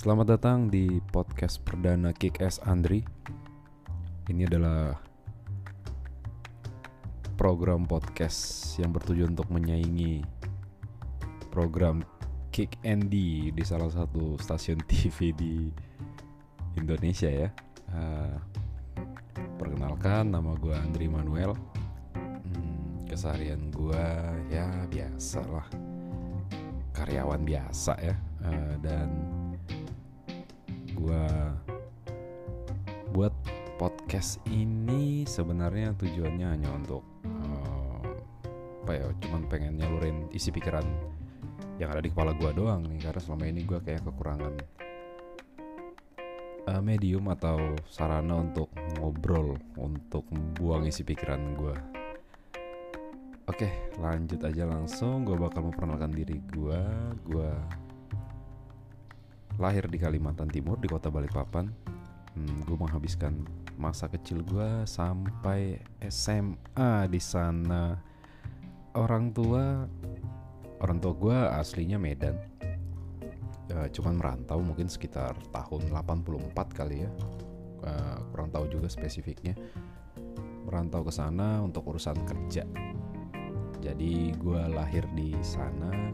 Selamat datang di podcast perdana Kick Ass Andri. Ini adalah program podcast yang bertujuan untuk menyaingi program Kick Andy di salah satu stasiun TV di Indonesia ya. Uh, perkenalkan, nama gue Andri Manuel. Hmm, keseharian gue ya biasa lah, karyawan biasa ya, uh, dan gue buat podcast ini sebenarnya tujuannya hanya untuk uh, apa ya cuman pengen nyalurin isi pikiran yang ada di kepala gue doang nih karena selama ini gue kayak kekurangan uh, medium atau sarana untuk ngobrol untuk membuang isi pikiran gue Oke, lanjut aja langsung. Gue bakal memperkenalkan diri gue. Gue lahir di Kalimantan Timur di kota Balikpapan. Hmm, gue menghabiskan masa kecil gue sampai SMA di sana. Orang tua, orang tua gue aslinya Medan. Uh, cuman merantau mungkin sekitar tahun 84 kali ya. Uh, kurang tahu juga spesifiknya. Merantau ke sana untuk urusan kerja. Jadi gue lahir di sana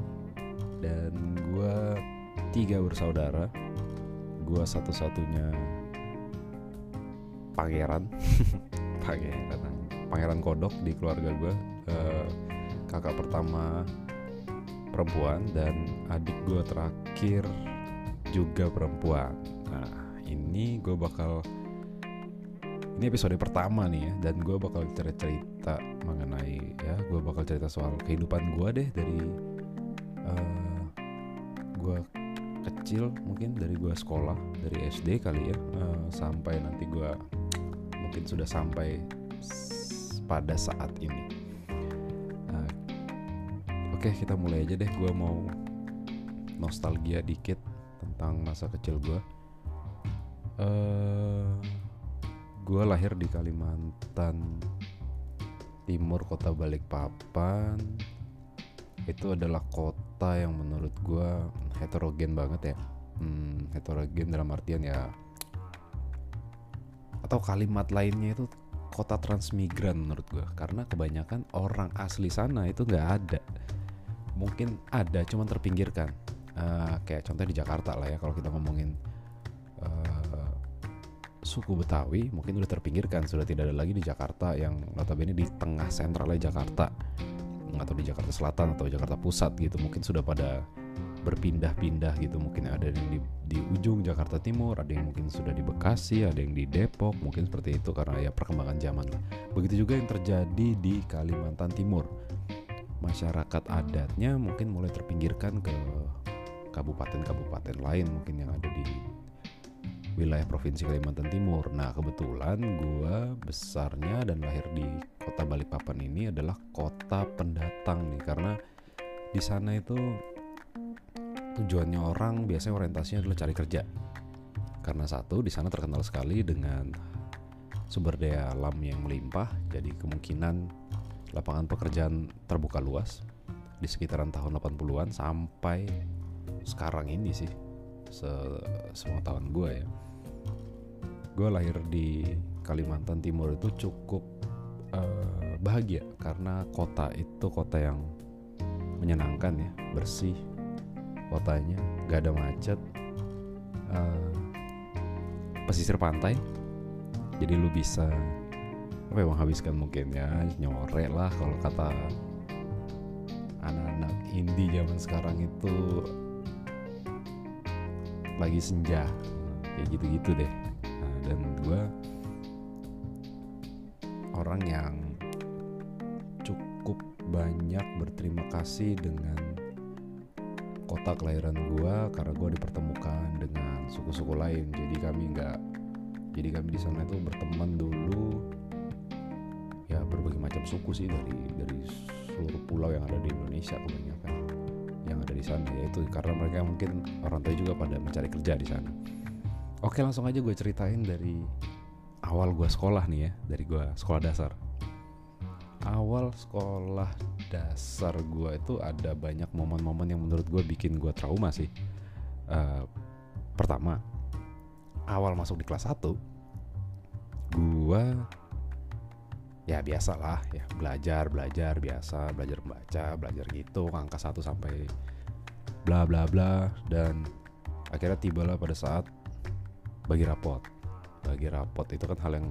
dan gue tiga bersaudara. Gue satu-satunya pangeran. Pangeran pangeran kodok di keluarga gue uh, kakak pertama perempuan dan adik gue terakhir juga perempuan. Nah ini gue bakal ini episode pertama nih ya dan gue bakal cerita-cerita mengenai ya gue bakal cerita soal kehidupan gue deh dari uh, gue kecil mungkin dari gue sekolah dari SD kali ya uh, sampai nanti gue mungkin sudah sampai pada saat ini. Uh, oke okay, kita mulai aja deh. Gue mau nostalgia dikit tentang masa kecil gue uh, gue lahir di Kalimantan Timur kota Balikpapan. Itu adalah kota yang menurut gue heterogen banget ya. Hmm, heterogen dalam artian ya atau kalimat lainnya itu kota transmigran menurut gue karena kebanyakan orang asli sana itu nggak ada. Mungkin ada cuman terpinggirkan. Uh, kayak contoh di Jakarta lah ya kalau kita ngomongin uh, suku Betawi mungkin udah terpinggirkan. Sudah tidak ada lagi di Jakarta yang notabene di tengah sentralnya Jakarta atau di Jakarta Selatan atau Jakarta Pusat gitu mungkin sudah pada berpindah-pindah gitu. Mungkin ada yang di, di ujung Jakarta Timur ada yang mungkin sudah di Bekasi ada yang di Depok mungkin seperti itu karena ya perkembangan zaman lah. Begitu juga yang terjadi di Kalimantan Timur. Masyarakat adatnya mungkin mulai terpinggirkan ke kabupaten-kabupaten lain mungkin yang ada di wilayah provinsi Kalimantan Timur. Nah kebetulan gue besarnya dan lahir di kota Balikpapan ini adalah kota pendatang nih karena di sana itu tujuannya orang biasanya orientasinya adalah cari kerja. Karena satu di sana terkenal sekali dengan sumber daya alam yang melimpah, jadi kemungkinan lapangan pekerjaan terbuka luas di sekitaran tahun 80-an sampai sekarang ini sih se semua tahun gue ya. Gue lahir di Kalimantan Timur itu cukup uh, bahagia karena kota itu kota yang menyenangkan ya bersih kotanya gak ada macet uh, pesisir pantai. Jadi lu bisa apa ya menghabiskan mungkin ya nyore lah kalau kata anak-anak indie zaman sekarang itu lagi senja. Kayak gitu-gitu deh. Dan gue orang yang cukup banyak berterima kasih dengan kota kelahiran gue karena gue dipertemukan dengan suku-suku lain. Jadi kami nggak jadi kami di sana itu berteman dulu. Ya berbagai macam suku sih dari dari seluruh pulau yang ada di Indonesia kebanyakan di sana yaitu karena mereka mungkin orang tua juga pada mencari kerja di sana. Oke langsung aja gue ceritain dari awal gue sekolah nih ya Dari gue sekolah dasar. Awal sekolah dasar gue itu ada banyak momen-momen yang menurut gue bikin gue trauma sih. Uh, pertama awal masuk di kelas 1 gua ya biasa lah ya belajar belajar biasa belajar membaca belajar gitu angka satu sampai bla bla bla dan akhirnya tibalah pada saat bagi rapot. Bagi rapot itu kan hal yang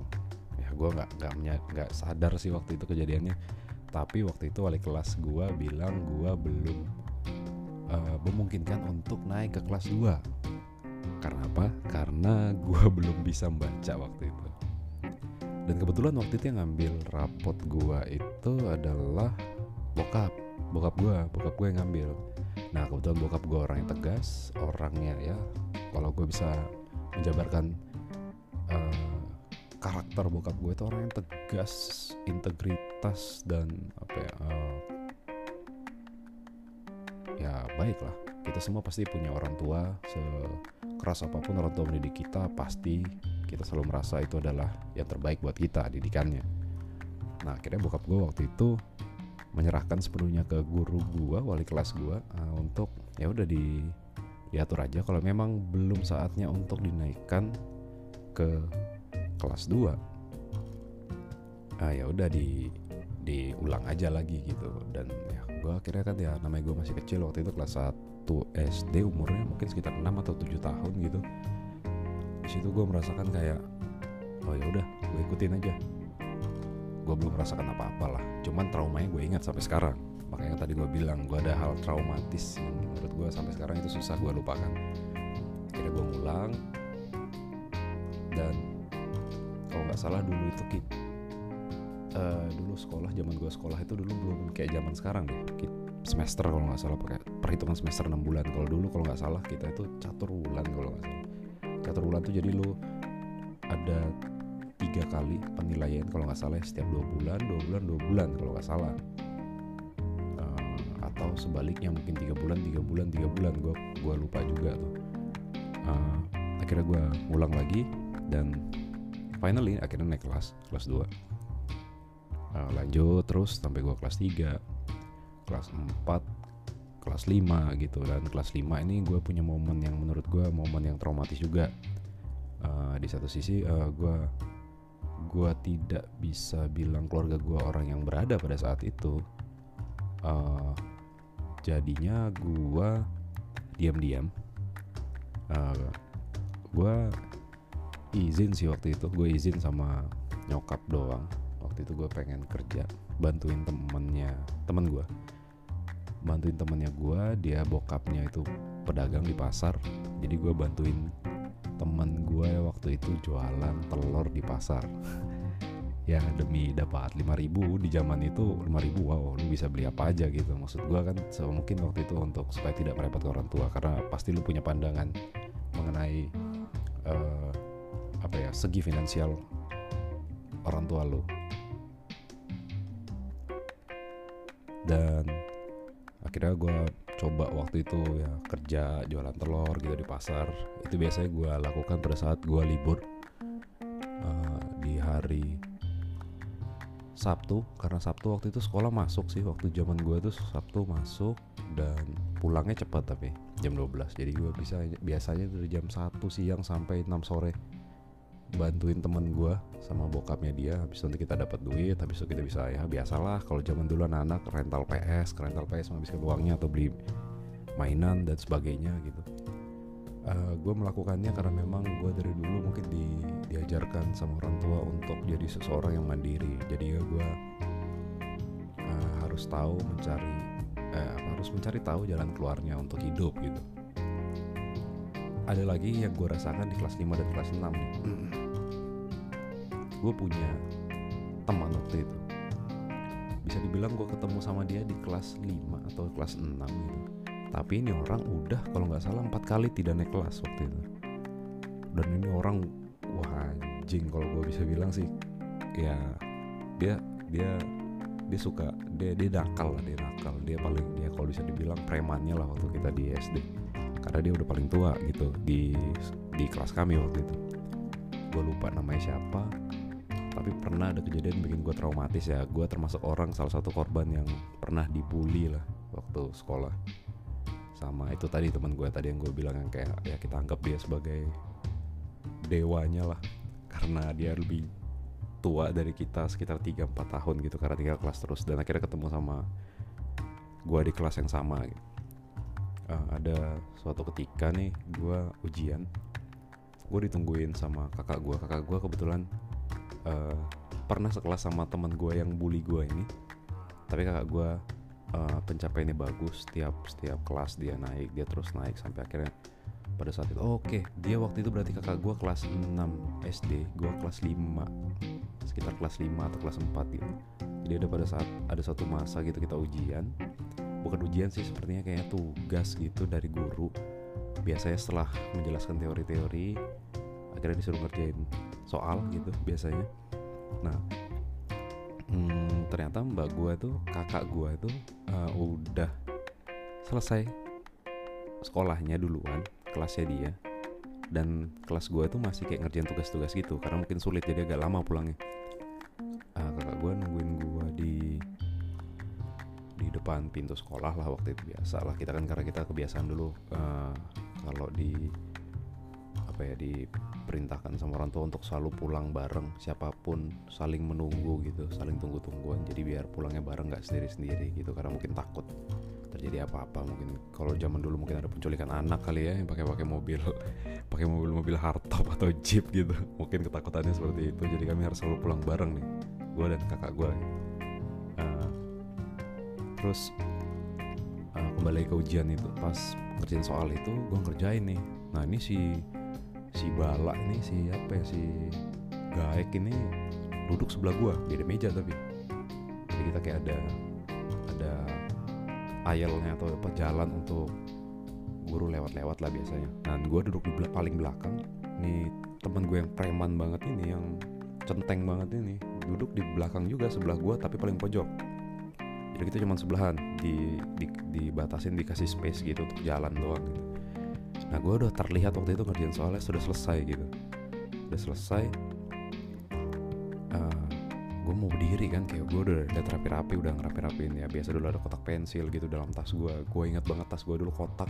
ya gue nggak nggak nggak sadar sih waktu itu kejadiannya. Tapi waktu itu wali kelas gue bilang gue belum uh, memungkinkan untuk naik ke kelas 2 karena apa? Karena gue belum bisa membaca waktu itu. Dan kebetulan waktu itu yang ngambil rapot gua itu adalah bokap. Bokap gua bokap gue yang ngambil nah kebetulan bokap gua orang yang tegas orangnya ya kalau gue bisa menjabarkan uh, karakter bokap gue itu orang yang tegas integritas dan apa ya uh, ya baik lah kita semua pasti punya orang tua sekeras apa pun orang tua mendidik kita pasti kita selalu merasa itu adalah yang terbaik buat kita didikannya. Nah akhirnya bokap gue waktu itu menyerahkan sepenuhnya ke guru gue wali kelas gue uh, untuk ya udah di diatur aja. Kalau memang belum saatnya untuk dinaikkan ke kelas 2 ah ya udah di diulang aja lagi gitu. Dan ya gue akhirnya kan ya namanya gue masih kecil waktu itu kelas 1 SD umurnya mungkin sekitar 6 atau 7 tahun gitu. Di situ gue merasakan kayak oh ya udah gue ikutin aja gue belum merasakan apa-apa lah. Cuman traumanya gue ingat sampai sekarang. Makanya tadi gue bilang gue ada hal traumatis menurut gue sampai sekarang itu susah gue lupakan. Akhirnya gue ngulang. Dan kalau nggak salah dulu itu kita uh, dulu sekolah zaman gue sekolah itu dulu belum kayak zaman sekarang deh. Semester kalau nggak salah pakai perhitungan semester 6 bulan. Kalau dulu kalau nggak salah kita itu catur bulan kalau nggak salah. Catur bulan tuh jadi lu ada tiga kali penilaian kalau nggak salah ya, setiap dua bulan dua bulan dua bulan kalau nggak salah. Uh, atau sebaliknya mungkin tiga bulan tiga bulan tiga bulan. Gue gua lupa juga tuh. Uh, akhirnya gue ulang lagi dan finally akhirnya naik kelas kelas 2 uh, lanjut terus sampai gue kelas 3 kelas 4 kelas 5 gitu. Dan kelas 5 ini gue punya momen yang menurut gue momen yang traumatis juga. Uh, di satu sisi uh, gue gue tidak bisa bilang keluarga gue orang yang berada pada saat itu uh, jadinya gue diam-diam. Uh, gue izin sih waktu itu gue izin sama nyokap doang. Waktu itu gue pengen kerja bantuin temennya temen gue bantuin temennya gue dia bokapnya itu pedagang di pasar. Jadi gue bantuin temen gue waktu itu jualan telur di pasar. Ya demi dapat 5000 di zaman itu 5000 wow lu bisa beli apa aja gitu. Maksud gue kan mungkin waktu itu untuk supaya tidak merepotkan orang tua karena pasti lu punya pandangan mengenai uh, apa ya segi finansial orang tua lu. Dan akhirnya gue coba waktu itu ya kerja jualan telur gitu di pasar. Itu biasanya gue lakukan pada saat gue libur uh, di hari Sabtu. Karena Sabtu waktu itu sekolah masuk sih waktu zaman gue tuh Sabtu masuk dan pulangnya cepat tapi jam 12 jadi gue bisa biasanya dari jam 1 siang sampai 6 sore bantuin temen gue sama bokapnya dia. Habis nanti kita dapat duit habis itu kita bisa ya biasalah kalau zaman dulu anak-anak rental PS rental PS menghabiskan uangnya atau beli mainan dan sebagainya gitu. Uh, eh, gue melakukannya karena memang gue dari dulu mungkin di, diajarkan sama orang tua untuk jadi seseorang yang mandiri. Jadi ya gue uh, harus tahu mencari uh, harus mencari tahu jalan keluarnya untuk hidup gitu ada lagi yang gue rasakan di kelas 5 dan kelas 6 nih. Gue punya teman waktu itu. Bisa dibilang gue ketemu sama dia di kelas 5 atau kelas 6 gitu. Tapi ini orang udah kalau nggak salah empat kali tidak naik kelas waktu itu. Dan ini orang wah anjing kalau gue bisa bilang sih. Ya dia dia dia suka dia dia nakal lah dia nakal. Dia paling dia kalau bisa dibilang premannya lah waktu kita di SD karena dia udah paling tua gitu di di kelas kami waktu itu. Gue lupa namanya siapa tapi pernah ada kejadian bikin gue traumatis ya. Gue termasuk orang salah satu korban yang pernah dibully lah waktu sekolah. Sama itu tadi teman gue tadi yang gue bilang yang kayak ya kita anggap dia sebagai dewanya lah. Karena dia lebih tua dari kita sekitar 3-4 tahun gitu karena tinggal kelas terus. Dan akhirnya ketemu sama gue di kelas yang sama. gitu. Uh, ada suatu ketika nih gue ujian. Gue ditungguin sama kakak gue kakak gue kebetulan uh, pernah sekelas sama teman gue yang bully gue ini. Tapi kakak gue uh, pencapaiannya bagus. Setiap setiap kelas dia naik dia terus naik sampai akhirnya pada saat itu oh, oke okay. dia waktu itu berarti kakak gue kelas 6 SD gue kelas 5 sekitar kelas 5 atau kelas 4 gitu. Jadi ada pada saat ada satu masa gitu kita ujian bukan ujian sih sepertinya kayak tugas gitu dari guru. Biasanya setelah menjelaskan teori-teori akhirnya disuruh ngerjain soal gitu biasanya. Nah hmm, ternyata mbak gue tuh kakak gue tuh uh, udah selesai sekolahnya duluan kelasnya dia. Dan kelas gue tuh masih kayak ngerjain tugas-tugas gitu karena mungkin sulit jadi agak lama pulangnya. Uh, kakak gue nungguin depan pintu sekolah lah waktu itu biasa lah. Kita kan karena kita kebiasaan dulu uh, kalau di apa ya diperintahkan sama orang tua untuk selalu pulang bareng siapa pun saling menunggu gitu saling tunggu tungguan jadi biar pulangnya bareng nggak sendiri sendiri gitu karena mungkin takut terjadi apa-apa. Mungkin kalau zaman dulu mungkin ada penculikan anak kali ya yang pakai pakai mobil pakai mobil-mobil hardtop atau jeep gitu. Mungkin ketakutannya seperti itu. Jadi kami harus selalu pulang bareng nih gue dan kakak gue terus uh, kembali ke ujian itu pas ngerjain soal itu gue ngerjain nih. Nah ini si si Bala ini si apa ya si Gaek ini duduk sebelah gua beda meja tapi. Jadi kita kayak ada ada aisle atau apa jalan untuk guru lewat-lewat lah biasanya. Dan gue duduk di belak paling belakang. Nih teman gue yang preman banget ini yang centeng banget ini duduk di belakang juga sebelah gue tapi paling pojok jadi kita cuma sebelahan di, di dibatasin dikasih space gitu untuk jalan doang gitu. Nah gue udah terlihat waktu itu ngerjain soalnya sudah selesai gitu. Udah selesai uh, eh, gue mau berdiri kan kayak gue udah udah rapi-rapi udah ngerapi-rapiin. Ya biasa dulu ada kotak pensil gitu dalam tas gue gue inget banget tas gue dulu kotak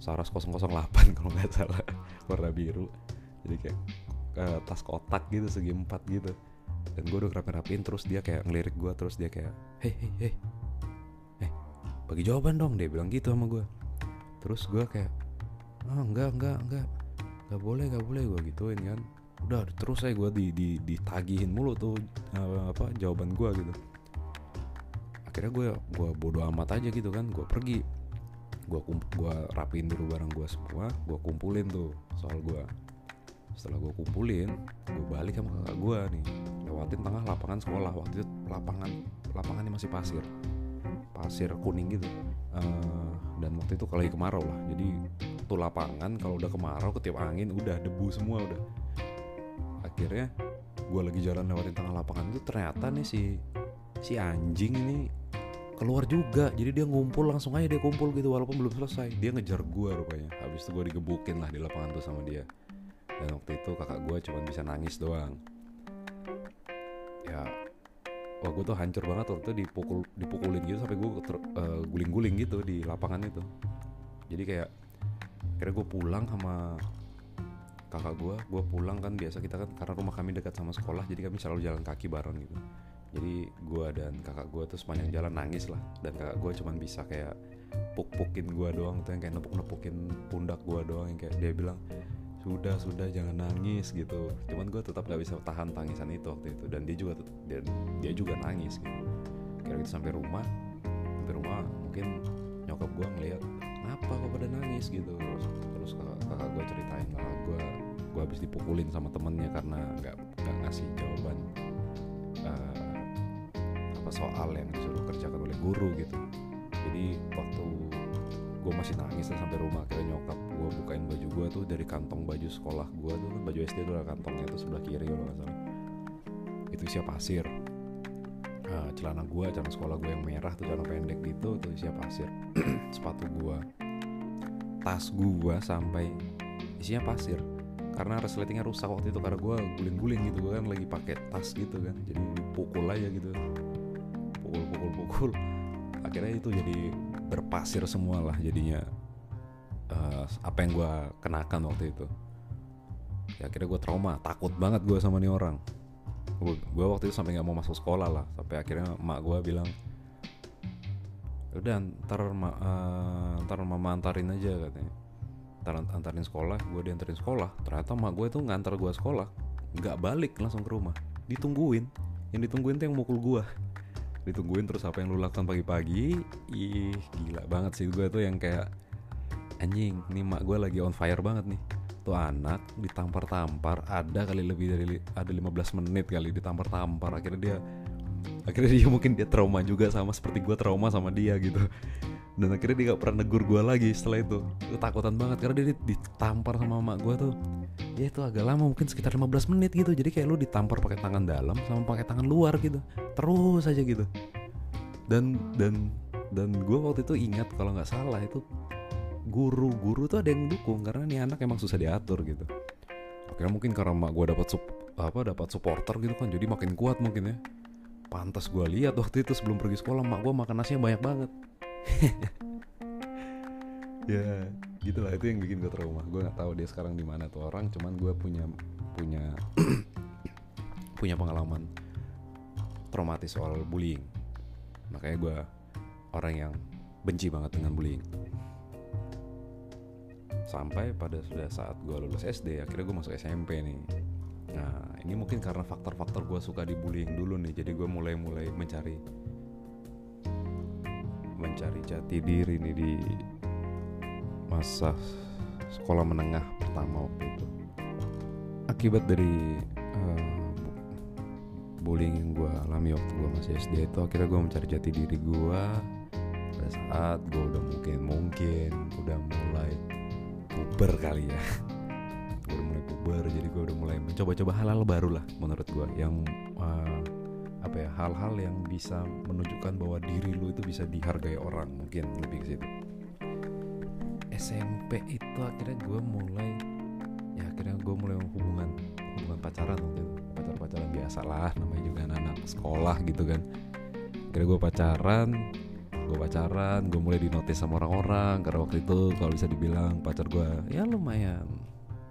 Saras 008 kalau nggak salah warna biru. Jadi kayak uh, tas kotak gitu segi empat gitu dan gue udah rapi-rapiin terus dia kayak ngelirik gue terus dia kayak hei hei hei eh bagi jawaban dong dia bilang gitu sama gue terus gue kayak ah enggak enggak enggak nggak boleh nggak boleh gue gituin kan. Udah terus saya gue di, di ditagihin mulu tuh uh, apa jawaban gue gitu. Akhirnya gue gue bodoh amat aja gitu kan gue pergi. Gue gue rapiin dulu barang gue semua gue kumpulin tuh soal gue setelah gue kumpulin gue balik sama kakak gue nih. Lewatin tengah lapangan sekolah waktu itu lapangan lapangannya masih pasir. Pasir kuning gitu. Uh, dan waktu itu kalau lagi kemarau lah. Jadi tuh lapangan kalau udah kemarau ketiup angin udah debu semua udah. Akhirnya gue lagi jalan lewatin tengah lapangan itu ternyata nih si si anjing ini keluar juga. Jadi dia ngumpul langsung aja dia kumpul gitu walaupun belum selesai. Dia ngejar gue rupanya. Habis itu gue digebukin lah di lapangan tuh sama dia dan waktu itu kakak gue cuma bisa nangis doang. Ya wah gue tuh hancur banget waktu itu dipukul dipukulin gitu sampai gue uh, guling-guling gitu di lapangan itu. Jadi kayak akhirnya gue pulang sama kakak gue gue pulang kan biasa kita kan karena rumah kami dekat sama sekolah jadi kami selalu jalan kaki bareng gitu. Jadi gue dan kakak gue tuh sepanjang jalan nangis lah. Dan kakak gue cuman bisa kayak puk-pukin gue doang tuh yang kayak nepuk-nepukin pundak gue doang yang kayak dia bilang sudah sudah jangan nangis gitu. Cuman gue tetap gak bisa tahan tangisan itu waktu itu. Dan dia juga dan dia juga nangis gitu. Kira kita sampai rumah sampai rumah mungkin nyokap gue ngeliat kenapa kok pada nangis? gitu. Terus, terus kakak, kakak gue ceritain lah gue gue habis dipukulin sama temennya karena nggak nggak ngasih jawaban uh, apa soal yang disuruh kerjakan oleh guru gitu. Jadi waktu gue masih nangis sampai rumah kayak nyokap gue bukain baju gue tuh dari kantong baju sekolah gue tuh kan baju SD tuh ada kantongnya tuh sebelah kiri kalau nggak salah. Itu siap pasir. Uh, celana gue celana sekolah gue yang merah tuh celana pendek gitu tuh siap pasir. Sepatu gue tas gue sampai isinya pasir. Karena resletingnya rusak waktu itu karena gue guling-guling gitu gue kan lagi pakai tas gitu kan. Jadi dipukul aja gitu. Pukul pukul pukul. Akhirnya itu jadi berpasir semua lah jadinya uh, apa yang gue kenakan waktu itu. Ya akhirnya gue trauma takut banget gue sama nih orang. Gue waktu itu sampai nggak mau masuk sekolah lah sampai akhirnya mak gue bilang udah ntar ma, uh, ntar mama antarin aja katanya. Ntar antarin sekolah gue diantarin sekolah. Ternyata mak gue tuh ngantar gue sekolah nggak balik langsung ke rumah. Ditungguin. Yang ditungguin tuh yang mukul gue ditungguin terus apa yang lu lakukan pagi-pagi. Ih gila banget sih gue tuh yang kayak anjing nih mak gue lagi on fire banget nih. Tuh anak ditampar-tampar ada kali lebih dari ada 15 menit kali ditampar-tampar. Akhirnya dia akhirnya dia mungkin dia trauma juga sama seperti gue trauma sama dia gitu. Dan akhirnya dia gak pernah negur gue lagi setelah itu. Ketakutan banget karena dia ditampar sama mama gue tuh ya itu agak lama mungkin sekitar 15 menit gitu. Jadi kayak lu ditampar pakai tangan dalam sama pakai tangan luar gitu. Terus aja gitu. Dan dan dan gue waktu itu ingat kalau nggak salah itu guru guru tuh ada yang dukung karena nih anak emang susah diatur gitu. Akhirnya mungkin karena mak gue dapat sup, apa dapat supporter gitu kan jadi makin kuat mungkin ya. Pantas gue lihat waktu itu sebelum pergi sekolah mak gue makan nasinya banyak banget. Ya gitulah itu yang bikin gue trauma. Gue nggak tahu dia sekarang di mana tuh orang cuman gue punya punya punya pengalaman traumatis soal bullying. Makanya gue orang yang benci banget dengan bullying sampai pada sudah saat gue lulus SD akhirnya gue masuk SMP nih. Nah ini mungkin karena faktor-faktor gue suka dibullying dulu nih jadi gue mulai-mulai mencari mencari jati diri nih di masa sekolah menengah pertama waktu itu. Akibat dari uh, bullying yang gue alami waktu gue masih SD itu akhirnya gue mencari jati diri gue pada saat gue udah mungkin mungkin udah mulai puber kali ya. Gue udah mulai puber jadi gue udah mulai mencoba-coba hal-hal baru lah menurut gue yang uh, apa ya hal-hal yang bisa menunjukkan bahwa diri lu itu bisa dihargai orang mungkin lebih ke situ. SMP itu akhirnya gue mulai ya akhirnya gue mulai hubungan hubungan pacaran mungkin pacar pacaran biasa lah namanya juga anak-anak sekolah gitu kan. Akhirnya gue pacaran gue pacaran gue mulai dinotis sama orang-orang karena waktu itu kalau bisa dibilang pacar gue ya lumayan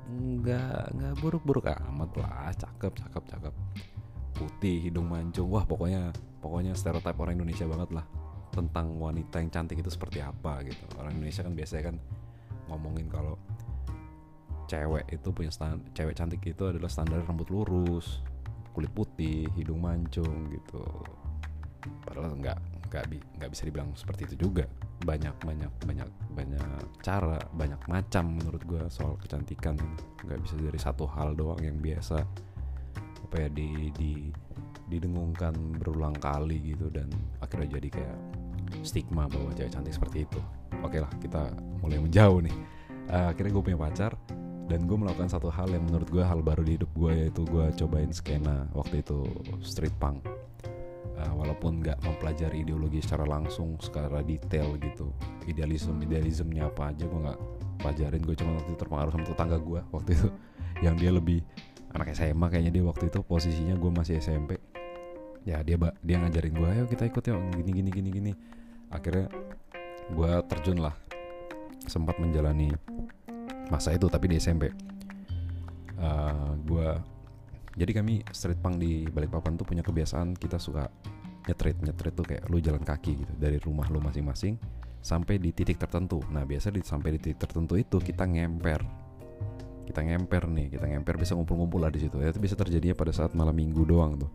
nggak nggak buruk-buruk amat lah cakep cakep cakep. Putih hidung mancung wah pokoknya pokoknya stereotip orang Indonesia banget lah tentang wanita yang cantik itu seperti apa gitu. Orang Indonesia kan biasanya kan ngomongin kalau cewek itu punya stand cewek cantik itu adalah standar rambut lurus kulit putih hidung mancung gitu. Padahal nggak nggak bi nggak bisa dibilang seperti itu juga. Banyak banyak banyak banyak cara banyak macam menurut gue soal kecantikan. Nggak bisa dari satu hal doang yang biasa. Apa ya di di didengungkan berulang kali gitu dan akhirnya jadi kayak stigma bahwa cewek cantik seperti itu. Oke lah kita mulai menjauh nih. Uh, akhirnya gue punya pacar dan gue melakukan satu hal yang menurut gue hal baru di hidup gue yaitu gue cobain skena waktu itu street punk uh, walaupun nggak mempelajari ideologi secara langsung secara detail gitu idealisme idealismenya apa aja gue nggak pelajarin. Gue cuma waktu itu terpengaruh sama tetangga gue waktu itu yang dia lebih anak SMA kayaknya dia waktu itu posisinya gue masih SMP ya dia dia ngajarin gue ayo kita ikut yuk gini gini gini gini. Akhirnya gue terjun lah sempat menjalani masa itu tapi di SMP uh, gue jadi kami street punk di Balikpapan tuh punya kebiasaan kita suka nyetrit nyetrit tuh kayak lu jalan kaki gitu dari rumah lu masing-masing sampai di titik tertentu. Nah biasa di sampai di titik tertentu itu kita ngemper. Kita ngemper nih kita ngemper bisa ngumpul-ngumpul lah di situ. Ya itu bisa terjadinya pada saat malam minggu doang tuh.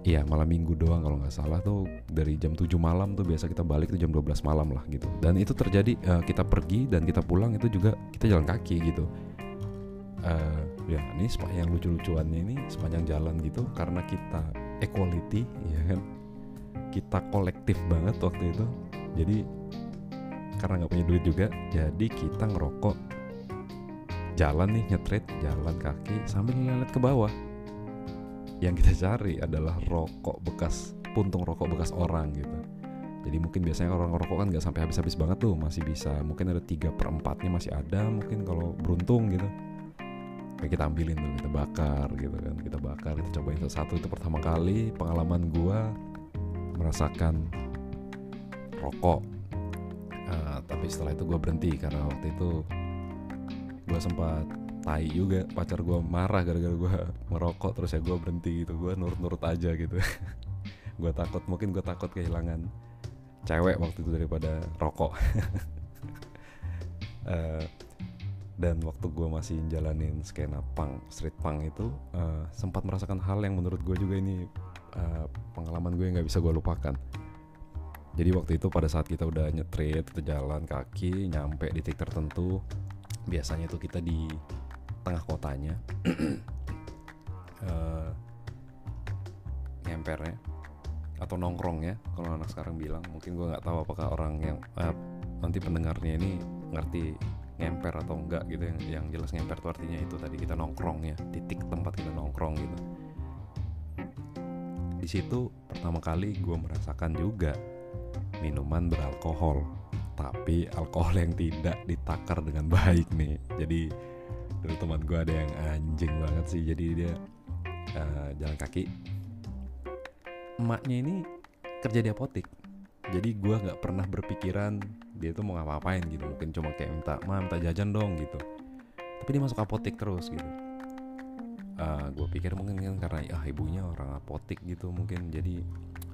Iya malam minggu doang kalau nggak salah tuh dari jam 7 malam tuh biasa kita balik tuh jam 12 malam lah gitu. Dan itu terjadi uh, kita pergi dan kita pulang itu juga kita jalan kaki gitu uh, ya ini yang lucu-lucuannya ini sepanjang jalan gitu karena kita equality ya kan? Kita kolektif banget waktu itu. Jadi karena nggak punya duit juga jadi kita ngerokok. Jalan nih nyetrit jalan kaki sambil ngeliat ke bawah. Yang kita cari adalah rokok bekas puntung rokok bekas orang gitu. Jadi mungkin biasanya orang ngerokok kan nggak sampai habis-habis banget tuh masih bisa mungkin ada tiga perempatnya masih ada mungkin kalau beruntung gitu kayak kita ambilin tuh kita bakar gitu kan kita bakar kita cobain satu itu pertama kali. Pengalaman gua merasakan rokok uh, tapi setelah itu gue berhenti karena waktu itu gue sempat tai juga. Pacar gue marah gara-gara gue merokok terus ya gue berhenti gitu. Gue nurut-nurut aja gitu. Gue takut mungkin gue takut kehilangan cewek waktu itu daripada rokok. Uh, dan waktu gue masih jalanin skena punk street punk itu uh, sempat merasakan hal yang menurut gue juga ini uh, pengalaman gue yang nggak bisa gue lupakan. Jadi waktu itu pada saat kita udah nyetrit kita jalan kaki nyampe di titik tertentu biasanya itu kita di tengah kotanya. Uh, ngempernya atau nongkrong ya kalau anak sekarang bilang. Mungkin gue nggak tahu apakah orang yang uh, nanti pendengarnya ini ngerti ngemper atau enggak gitu yang yang jelas ngemper itu artinya itu tadi kita nongkrong ya titik tempat kita nongkrong gitu. Di situ pertama kali gue merasakan juga minuman beralkohol tapi alkohol yang tidak ditakar dengan baik nih. Jadi dulu teman gue ada yang anjing banget sih jadi dia uh, jalan kaki. Emaknya ini kerja di apotik jadi gue nggak pernah berpikiran dia tuh mau ngapa-ngapain gitu. Mungkin cuma kayak minta ma minta jajan dong gitu. Tapi dia masuk apotek terus gitu. Uh, ah, gue pikir mungkin kan karena ah ibunya orang apotek gitu mungkin. Jadi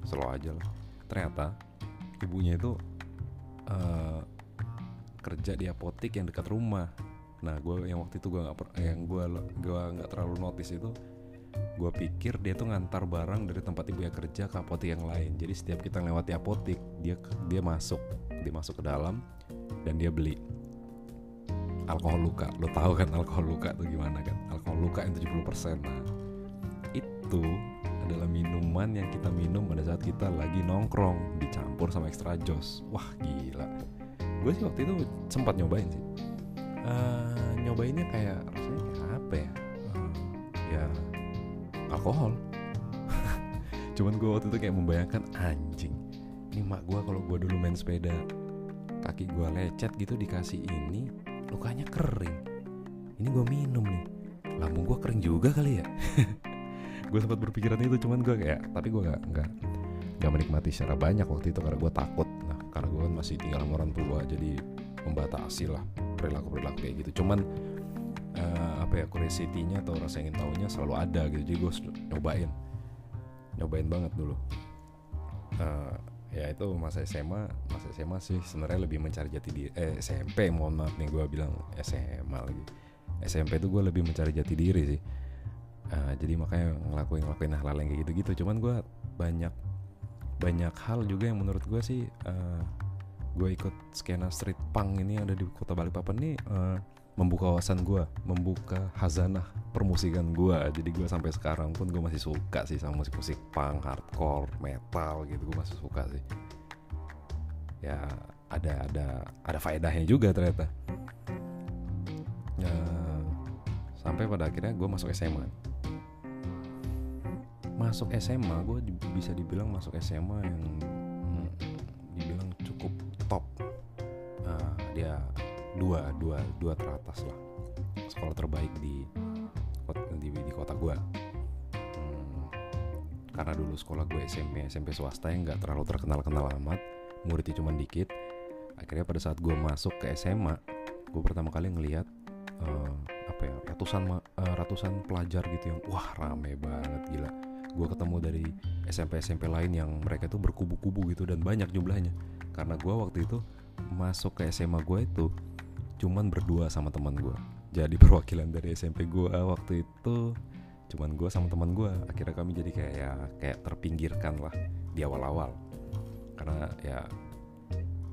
slow aja lah. Ternyata ibunya itu uh, kerja di apotek yang dekat rumah. Nah gue yang waktu itu gue nggak yang gue gue nggak terlalu notice itu gue pikir dia tuh ngantar barang dari tempat ibu yang kerja ke apotek yang lain. Jadi setiap kita lewati apotek dia dia masuk dia masuk ke dalam dan dia beli. Alkohol luka. Lo tahu kan alkohol luka tuh gimana kan? Alkohol luka yang 70% nah itu adalah minuman yang kita minum pada saat kita lagi nongkrong dicampur sama extra jos. Wah gila. Gue sih waktu itu sempat nyobain sih. Uh, nyobainnya kayak rasanya kayak apa ya? Uh, ya alkohol. Cuman gue waktu itu kayak membayangkan anjing ini mak gue kalau gue dulu main sepeda kaki gue lecet gitu dikasih ini lukanya kering. Ini gue minum nih. Lambung gue kering juga kali ya. Gue sempat berpikiran itu cuman gue kayak tapi gue nggak nggak nggak menikmati secara banyak waktu itu karena gue takut. Nah karena gue kan masih tinggal sama orang tua jadi membatasi lah perilaku perilaku kayak gitu. Cuman uh, apa ya curiosity-nya atau rasa ingin tahunya selalu ada gitu. Jadi gue nyobain. Nyobain banget dulu. Uh, ya itu masa SMA masa SMA sih sebenarnya lebih mencari jati diri. Eh SMP mohon maaf nih gue bilang SMA lagi. SMP tuh gue lebih mencari jati diri sih. Uh, jadi makanya ngelakuin ngelakuin hal-hal yang kayak gitu-gitu. Cuman gue banyak banyak hal juga yang menurut gue sih uh, gue ikut skena street punk ini yang ada di kota Balikpapan nih uh, membuka wawasan gue, membuka hazanah permusikan gue. Jadi gue sampai sekarang pun gue masih suka sih sama musik-musik punk, hardcore, metal gitu. Gue masih suka sih. Ya ada ada ada faedahnya juga ternyata. Ya, sampai pada akhirnya gue masuk SMA. Masuk SMA gue bisa dibilang masuk SMA yang dua dua dua teratas lah. Sekolah terbaik di di, di kota gue hmm, karena dulu sekolah gue SMP SMP swasta yang nggak terlalu terkenal kenal amat muridnya cuma dikit. Akhirnya pada saat gue masuk ke SMA gue pertama kali ngelihat uh, apa ya ratusan uh, ratusan pelajar gitu yang wah rame banget gila. Gue ketemu dari SMP SMP lain yang mereka tuh berkubu-kubu gitu dan banyak jumlahnya. Karena gue waktu itu masuk ke SMA gue itu cuman berdua sama teman gue jadi perwakilan dari SMP gue waktu itu cuman gue sama teman gue akhirnya kami jadi kayak ya kayak terpinggirkan lah di awal-awal. Karena ya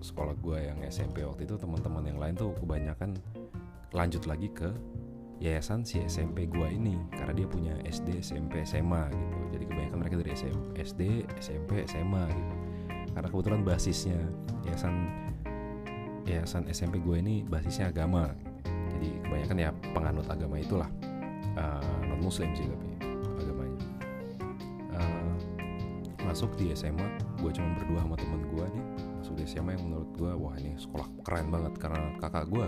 sekolah gue yang SMP waktu itu teman-teman yang lain tuh kebanyakan lanjut lagi ke yayasan si SMP gue ini. Karena dia punya SD SMP SMA gitu. Jadi kebanyakan mereka dari SD SMP SMA gitu. Karena kebetulan basisnya yayasan yayasan SMP gue ini basisnya agama. Jadi kebanyakan ya penganut agama itulah. Uh, eh, non muslim sih tapi agamanya. Uh, masuk di SMA gue cuma berdua sama temen gue nih. Masuk di SMA yang menurut gue wah ini sekolah keren banget. Karena kakak gue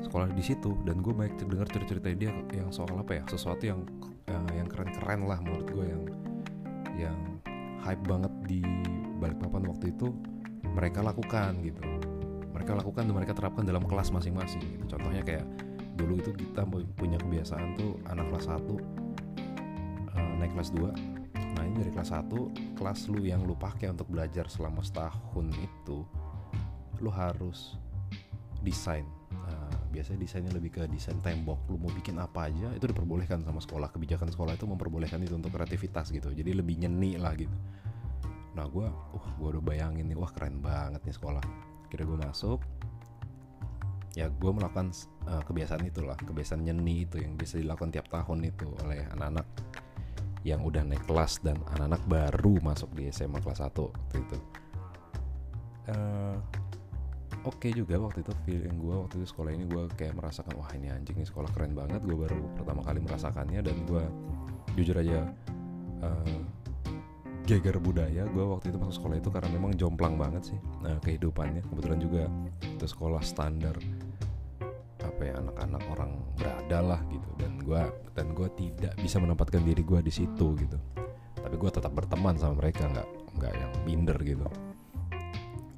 sekolah di situ dan gue banyak dengar cerita-cerita dia yang soal apa ya? Sesuatu yang uh, yang keren-keren lah menurut gue yang yang hype banget di Balikpapan waktu itu mereka lakukan gitu mereka lakukan dan mereka terapkan dalam kelas masing-masing. Gitu. contohnya kayak dulu itu kita punya kebiasaan tuh anak kelas 1 uh, naik kelas 2 nah ini dari kelas 1 kelas lu yang lu pakai untuk belajar selama setahun itu lu harus desain. Uh, biasanya desainnya lebih ke desain tembok. Lu mau bikin apa aja itu diperbolehkan sama sekolah. Kebijakan sekolah itu memperbolehkan itu untuk kreativitas gitu. Jadi lebih nyeni lah gitu. Nah gue uh gue udah bayangin nih wah keren banget nih sekolah kira gue masuk ya gue melakukan uh, kebiasaan itulah kebiasaan nyeni itu yang bisa dilakukan tiap tahun itu oleh anak-anak yang udah naik kelas dan anak-anak baru masuk di SMA kelas 1 waktu itu. Uh, oke okay juga waktu itu feeling gue waktu itu sekolah ini gue kayak merasakan wah ini anjing nih sekolah keren banget. Gue baru pertama kali merasakannya dan gue jujur aja uh, geger budaya gue waktu itu masuk sekolah itu karena memang jomplang banget sih nah kehidupannya. Kebetulan juga itu sekolah standar apa ya anak-anak orang berada lah gitu. Dan gue dan gue tidak bisa menempatkan diri gue di situ gitu. Tapi gue tetap berteman sama mereka nggak nggak yang minder gitu.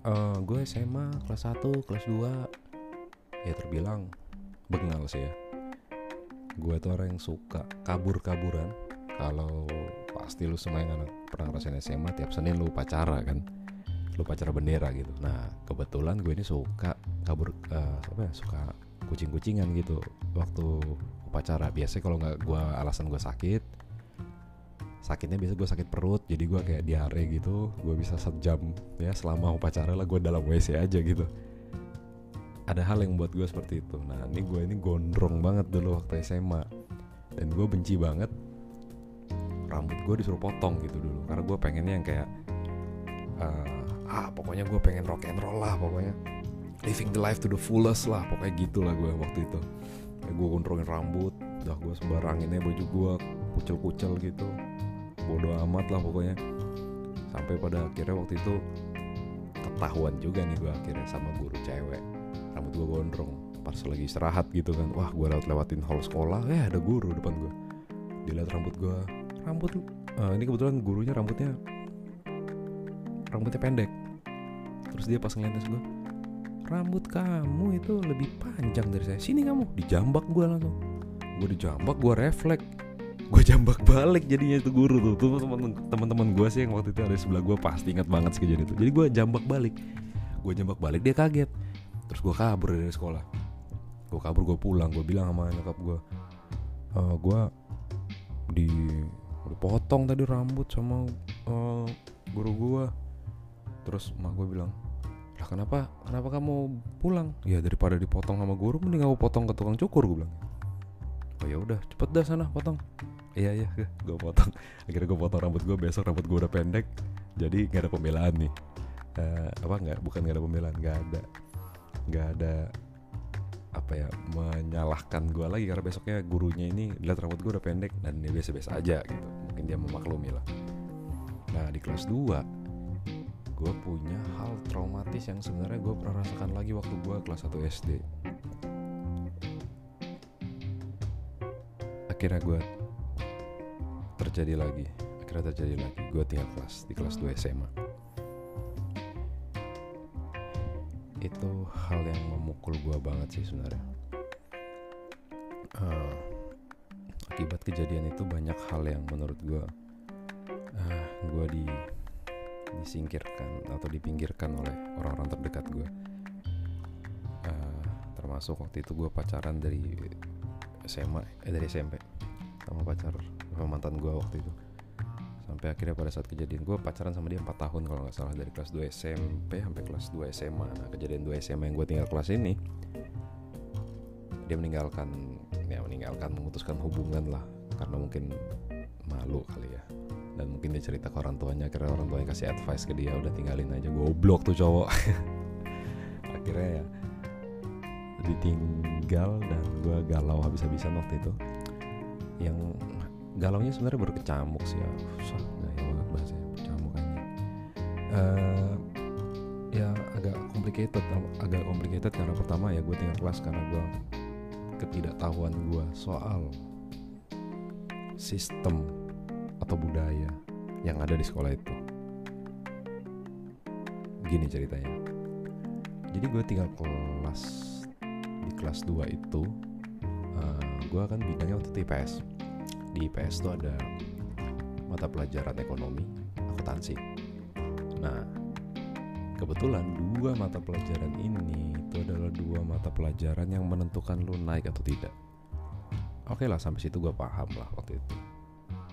Uh, eh, gue SMA kelas 1 kelas 2 ya terbilang bengal sih ya. Gue tuh orang yang suka kabur-kaburan kalau pasti lu semua yang anak pernah ngerasain SMA tiap Senin lu upacara kan? Lu upacara bendera gitu. Nah kebetulan gue ini suka kabur uh, apa ya suka kucing-kucingan gitu waktu upacara. Biasanya kalau nggak gue alasan gue sakit sakitnya biasa gue sakit perut jadi gue kayak diare gitu. Gue bisa sejam ya selama upacara lah gue dalam WC aja gitu. Ada hal yang buat gue seperti itu. Nah ini gue ini gondrong banget dulu waktu SMA dan gue benci banget rambut gue disuruh potong gitu dulu. Karena gue pengennya yang kayak uh, ah pokoknya gue pengen rock and roll lah pokoknya. Living the life to the fullest lah pokoknya gitulah gue waktu itu. Kayak gue gondrongin rambut udah gue sebaranginnya baju gue kucel-kucel gitu. Bodoh amat lah pokoknya. Sampai pada akhirnya waktu itu ketahuan juga nih gue akhirnya sama guru cewek. Rambut gue gondrong pas lagi istirahat gitu kan. Wah gue lewat lewatin hall sekolah eh ada guru depan gue dilihat rambut gue rambut uh, ini kebetulan gurunya rambutnya rambutnya pendek. Terus dia pas ngeliatin gue rambut kamu itu lebih panjang dari saya. Sini kamu. Dijambak gue langsung. Gue dijambak gue refleks. Gue jambak balik jadinya itu guru tuh. Tuh teman-teman gue sih yang waktu itu ada sebelah gue pasti ingat banget sih kejadian itu. Jadi gue jambak balik. Gue jambak balik dia kaget. Terus gue kabur dari sekolah. Gue kabur gue pulang. Gue bilang sama nyokap gue e, gue di udah potong tadi rambut sama uh, guru gua. Terus mak gue bilang lah kenapa kenapa kamu pulang? Ya daripada dipotong sama guru mending aku potong ke tukang cukur gue bilang. Oh ya udah cepet dah sana potong. Iya iya gue potong. Akhirnya gue potong rambut gue besok rambut gue udah pendek jadi nggak ada pembelaan nih. Uh, apa nggak bukan nggak ada pembelaan nggak ada nggak ada apa ya menyalahkan gue lagi karena besoknya gurunya ini lihat rambut gue udah pendek dan dia biasa-biasa aja gitu. Mungkin dia memaklumi lah. Nah di kelas 2 gue punya hal traumatis yang sebenarnya gue pernah rasakan lagi waktu gue kelas 1 SD akhirnya gue terjadi lagi. Akhirnya terjadi lagi. Gue tinggal kelas di kelas 2 SMA itu hal yang memukul gue banget sih sebenarnya. Uh, akibat kejadian itu banyak hal yang menurut gue uh, gue di disingkirkan atau dipinggirkan oleh orang-orang terdekat gue uh, termasuk waktu itu gue pacaran dari SMA eh dari SMP sama pacar sama mantan gue waktu itu sampai akhirnya pada saat kejadian gue pacaran sama dia 4 tahun kalau nggak salah dari kelas 2 SMP sampai kelas 2 SMA nah kejadian 2 SMA yang gue tinggal kelas ini dia meninggalkan ya meninggalkan memutuskan hubungan lah karena mungkin malu kali ya. Dan mungkin dia cerita ke orang tuanya akhirnya orang tuanya kasih advice ke dia udah tinggalin aja. Gue blok tuh cowok. Akhirnya ya ditinggal dan gue galau habis-habisan waktu itu. Yang galaunya sebenarnya berkecamuk sih ya. Susah ya banget bahasanya berkecamuk aja. Uh, ya agak complicated agak complicated karena pertama ya gue tinggal kelas karena gue ketidaktahuan gue soal sistem atau budaya yang ada di sekolah itu. Gini ceritanya. Jadi gue tinggal kelas di kelas 2 itu uh, gue kan bidangnya waktu itu IPS di IPS tuh ada mata pelajaran ekonomi akuntansi. Nah kebetulan dua mata pelajaran ini itu adalah dua mata pelajaran yang menentukan lu naik atau tidak. Oke lah sampai situ gue paham lah waktu itu.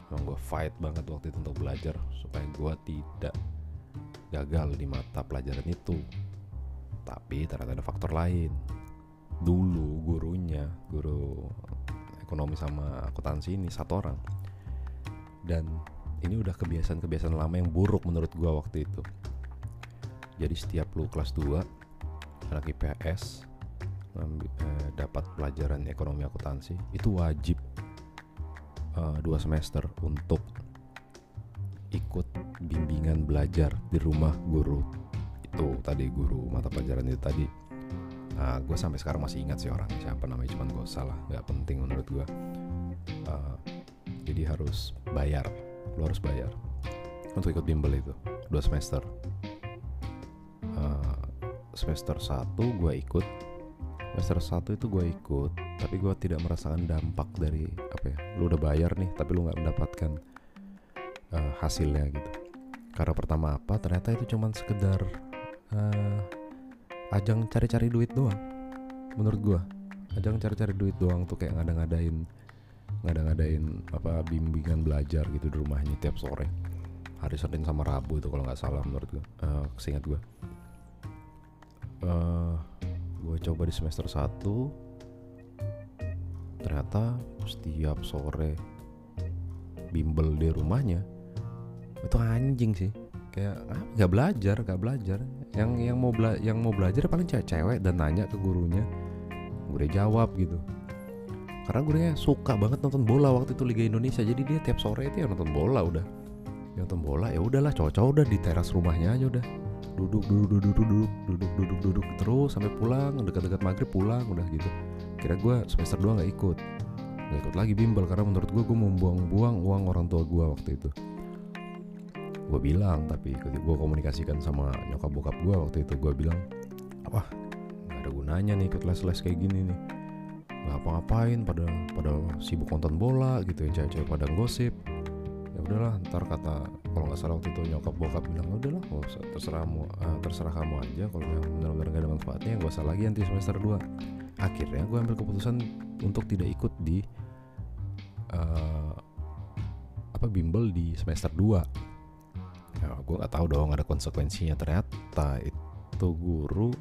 Emang gue fight banget waktu itu untuk belajar supaya gue tidak gagal di mata pelajaran itu. Tapi ternyata ada faktor lain. Dulu gurunya guru ekonomi sama akuntansi ini satu orang. Dan ini udah kebiasaan-kebiasaan lama yang buruk menurut gue waktu itu. Jadi setiap lu kelas 2 anak IPS eh, dapat pelajaran ekonomi akuntansi itu wajib uh, dua semester untuk ikut bimbingan belajar di rumah guru itu tadi guru mata pelajaran itu tadi nah gue sampai sekarang masih ingat sih orang siapa namanya cuman gue salah nggak penting menurut gue uh, jadi harus bayar lo harus bayar untuk ikut bimbel itu dua semester. Uh, semester satu gue ikut semester satu itu gue ikut tapi gue tidak merasakan dampak dari apa ya lu udah bayar nih tapi lu nggak mendapatkan uh, hasilnya gitu. Karena pertama apa? Ternyata itu cuman sekedar uh, ajang cari-cari duit doang menurut gua. Ajang cari-cari duit doang tuh kayak ngada-ngadain ngada-ngadain apa bimbingan belajar gitu di rumahnya tiap sore. Hari Senin sama Rabu itu kalau nggak salah menurut gua uh, kesingat gua. Uh, gue coba di semester 1 ternyata setiap sore bimbel di rumahnya itu anjing sih kayak ah, belajar nggak belajar. Yang yang mau bela yang mau belajar paling cewek-cewek dan nanya ke gurunya. Gue jawab gitu. Karena gurunya suka banget nonton bola waktu itu Liga Indonesia. Jadi dia tiap sore itu ya nonton bola udah. Yang nonton bola ya udahlah cowok-cowok udah di teras rumahnya aja udah. Duduk duduk duduk duduk duduk duduk duduk terus sampai pulang dekat-dekat maghrib pulang udah gitu. Kira gue semester 2 nggak ikut. Nggak ikut lagi bimbel karena menurut gue gue membuang-buang uang orang tua gue waktu itu gue bilang tapi gue komunikasikan sama nyokap bokap gue waktu itu gue bilang wah nggak ada gunanya nih ikut les-les kayak gini nih. Nggak apa-ngapain pada pada sibuk nonton bola gitu yang cewek-cewek pada gosip. Ya udahlah ntar kata kalau nggak salah waktu itu nyokap bokap bilang ya udahlah terserah kamu uh, terserah kamu aja. Kalau yang benar-benar gak ada manfaatnya gak usah lagi nanti semester 2 akhirnya gue ambil keputusan untuk tidak ikut di uh, apa bimbel di semester 2 ya, gue nggak tahu dong ada konsekuensinya. Ternyata itu guru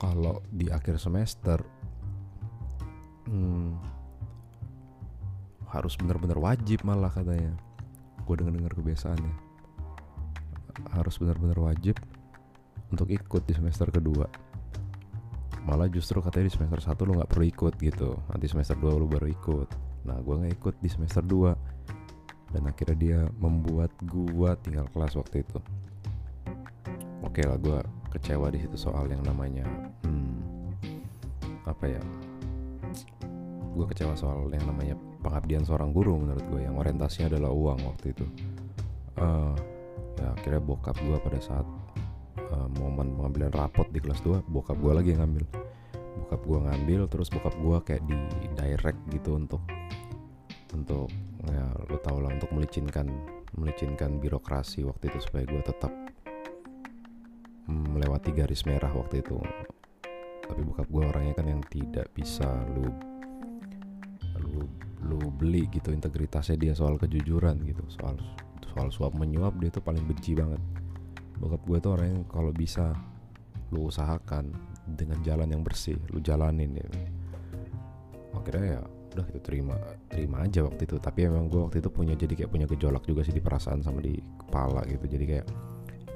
kalau di akhir semester hmm, harus benar-benar wajib malah katanya. Gue dengar dengar kebiasaannya. Harus benar-benar wajib untuk ikut di semester kedua. Malah justru katanya di semester 1 lo nggak perlu ikut gitu. Nanti semester 2 lo baru ikut. Nah gue nggak ikut di semester 2 dan akhirnya dia membuat gua tinggal kelas waktu itu. Oke lah gua kecewa di situ soal yang namanya hmm, apa ya gue kecewa soal yang namanya pengabdian seorang guru menurut gue yang orientasinya adalah uang waktu itu. Uh, ya akhirnya bokap gue pada saat uh, momen pengambilan rapot di kelas 2 bokap gue lagi yang ngambil. Bokap gue ngambil terus bokap gue kayak di direct gitu untuk untuk ya lo tau lah untuk melicinkan melicinkan birokrasi waktu itu supaya gue tetap melewati garis merah waktu itu. Tapi bokap gue orangnya kan yang tidak bisa lu lu lu beli gitu integritasnya dia soal kejujuran gitu soal soal suap menyuap dia tuh paling benci banget. Bokap gue tuh orang yang kalau bisa lu usahakan dengan jalan yang bersih lu jalanin ya. Akhirnya ya udah kita terima terima aja waktu itu. Tapi emang gue waktu itu punya jadi kayak punya gejolak juga sih di perasaan sama di kepala gitu. Jadi kayak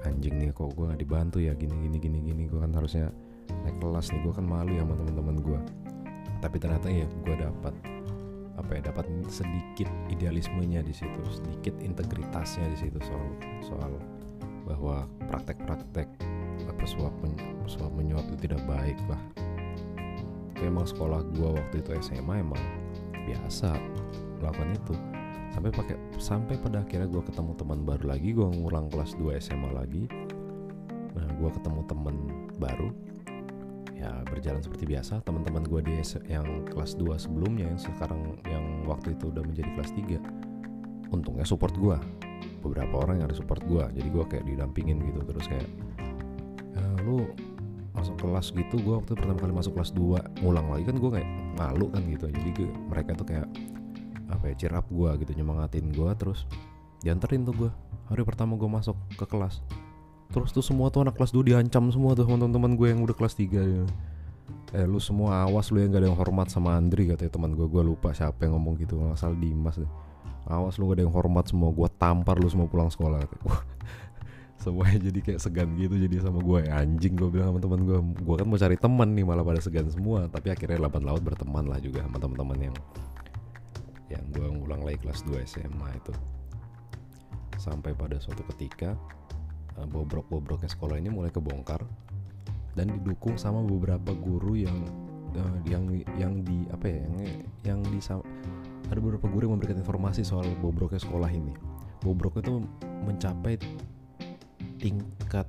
anjing nih kok gue nggak dibantu ya? Gini gini gini gini. Gue kan harusnya naik kelas nih. Gue kan malu ya sama teman-teman gue tapi ternyata ya gue dapat apa ya dapat sedikit idealismenya di situ sedikit integritasnya di situ soal soal bahwa praktek-praktek apa suap suap menyuap itu tidak baik lah. Emang sekolah gue waktu itu SMA emang biasa melakukan itu. Sampai pakai sampai pada akhirnya gue ketemu teman baru lagi gue ngulang kelas 2 SMA lagi. Nah gue ketemu temen baru. Ya berjalan seperti biasa. Teman-teman gue di yang kelas 2 sebelumnya yang sekarang yang waktu itu udah menjadi kelas 3 untungnya support gue beberapa orang yang ada support gue jadi gue kayak didampingin gitu terus kayak ya, lu masuk kelas gitu gue waktu pertama kali masuk kelas 2 ngulang lagi kan gue kayak malu kan gitu. Jadi gue, mereka tuh kayak apa ya cheer gue gitu nyemangatin gue terus dianterin tuh gue hari pertama gue masuk ke kelas. Terus tuh semua tuh anak kelas 2 diancam semua tuh teman-teman gue yang udah kelas 3 ya. eh lu semua awas lu yang gak ada yang hormat sama Andri katanya teman gue gue lupa siapa yang ngomong gitu nggak Dimas deh. Awas lu gak ada yang hormat semua gue tampar lu semua pulang sekolah katanya. Semuanya jadi kayak segan gitu jadi sama gue anjing gue bilang sama teman gue gue kan mau cari teman nih malah pada segan semua. Tapi akhirnya lapan laut berteman lah juga sama teman-teman yang yang gue ngulang lagi kelas 2 SMA itu. Sampai pada suatu ketika uh, bobrok-bobroknya sekolah ini mulai kebongkar dan didukung sama beberapa guru yang uh, yang yang di apa ya yang yang di ada beberapa guru yang memberikan informasi soal bobroknya sekolah ini. Bobrok itu mencapai tingkat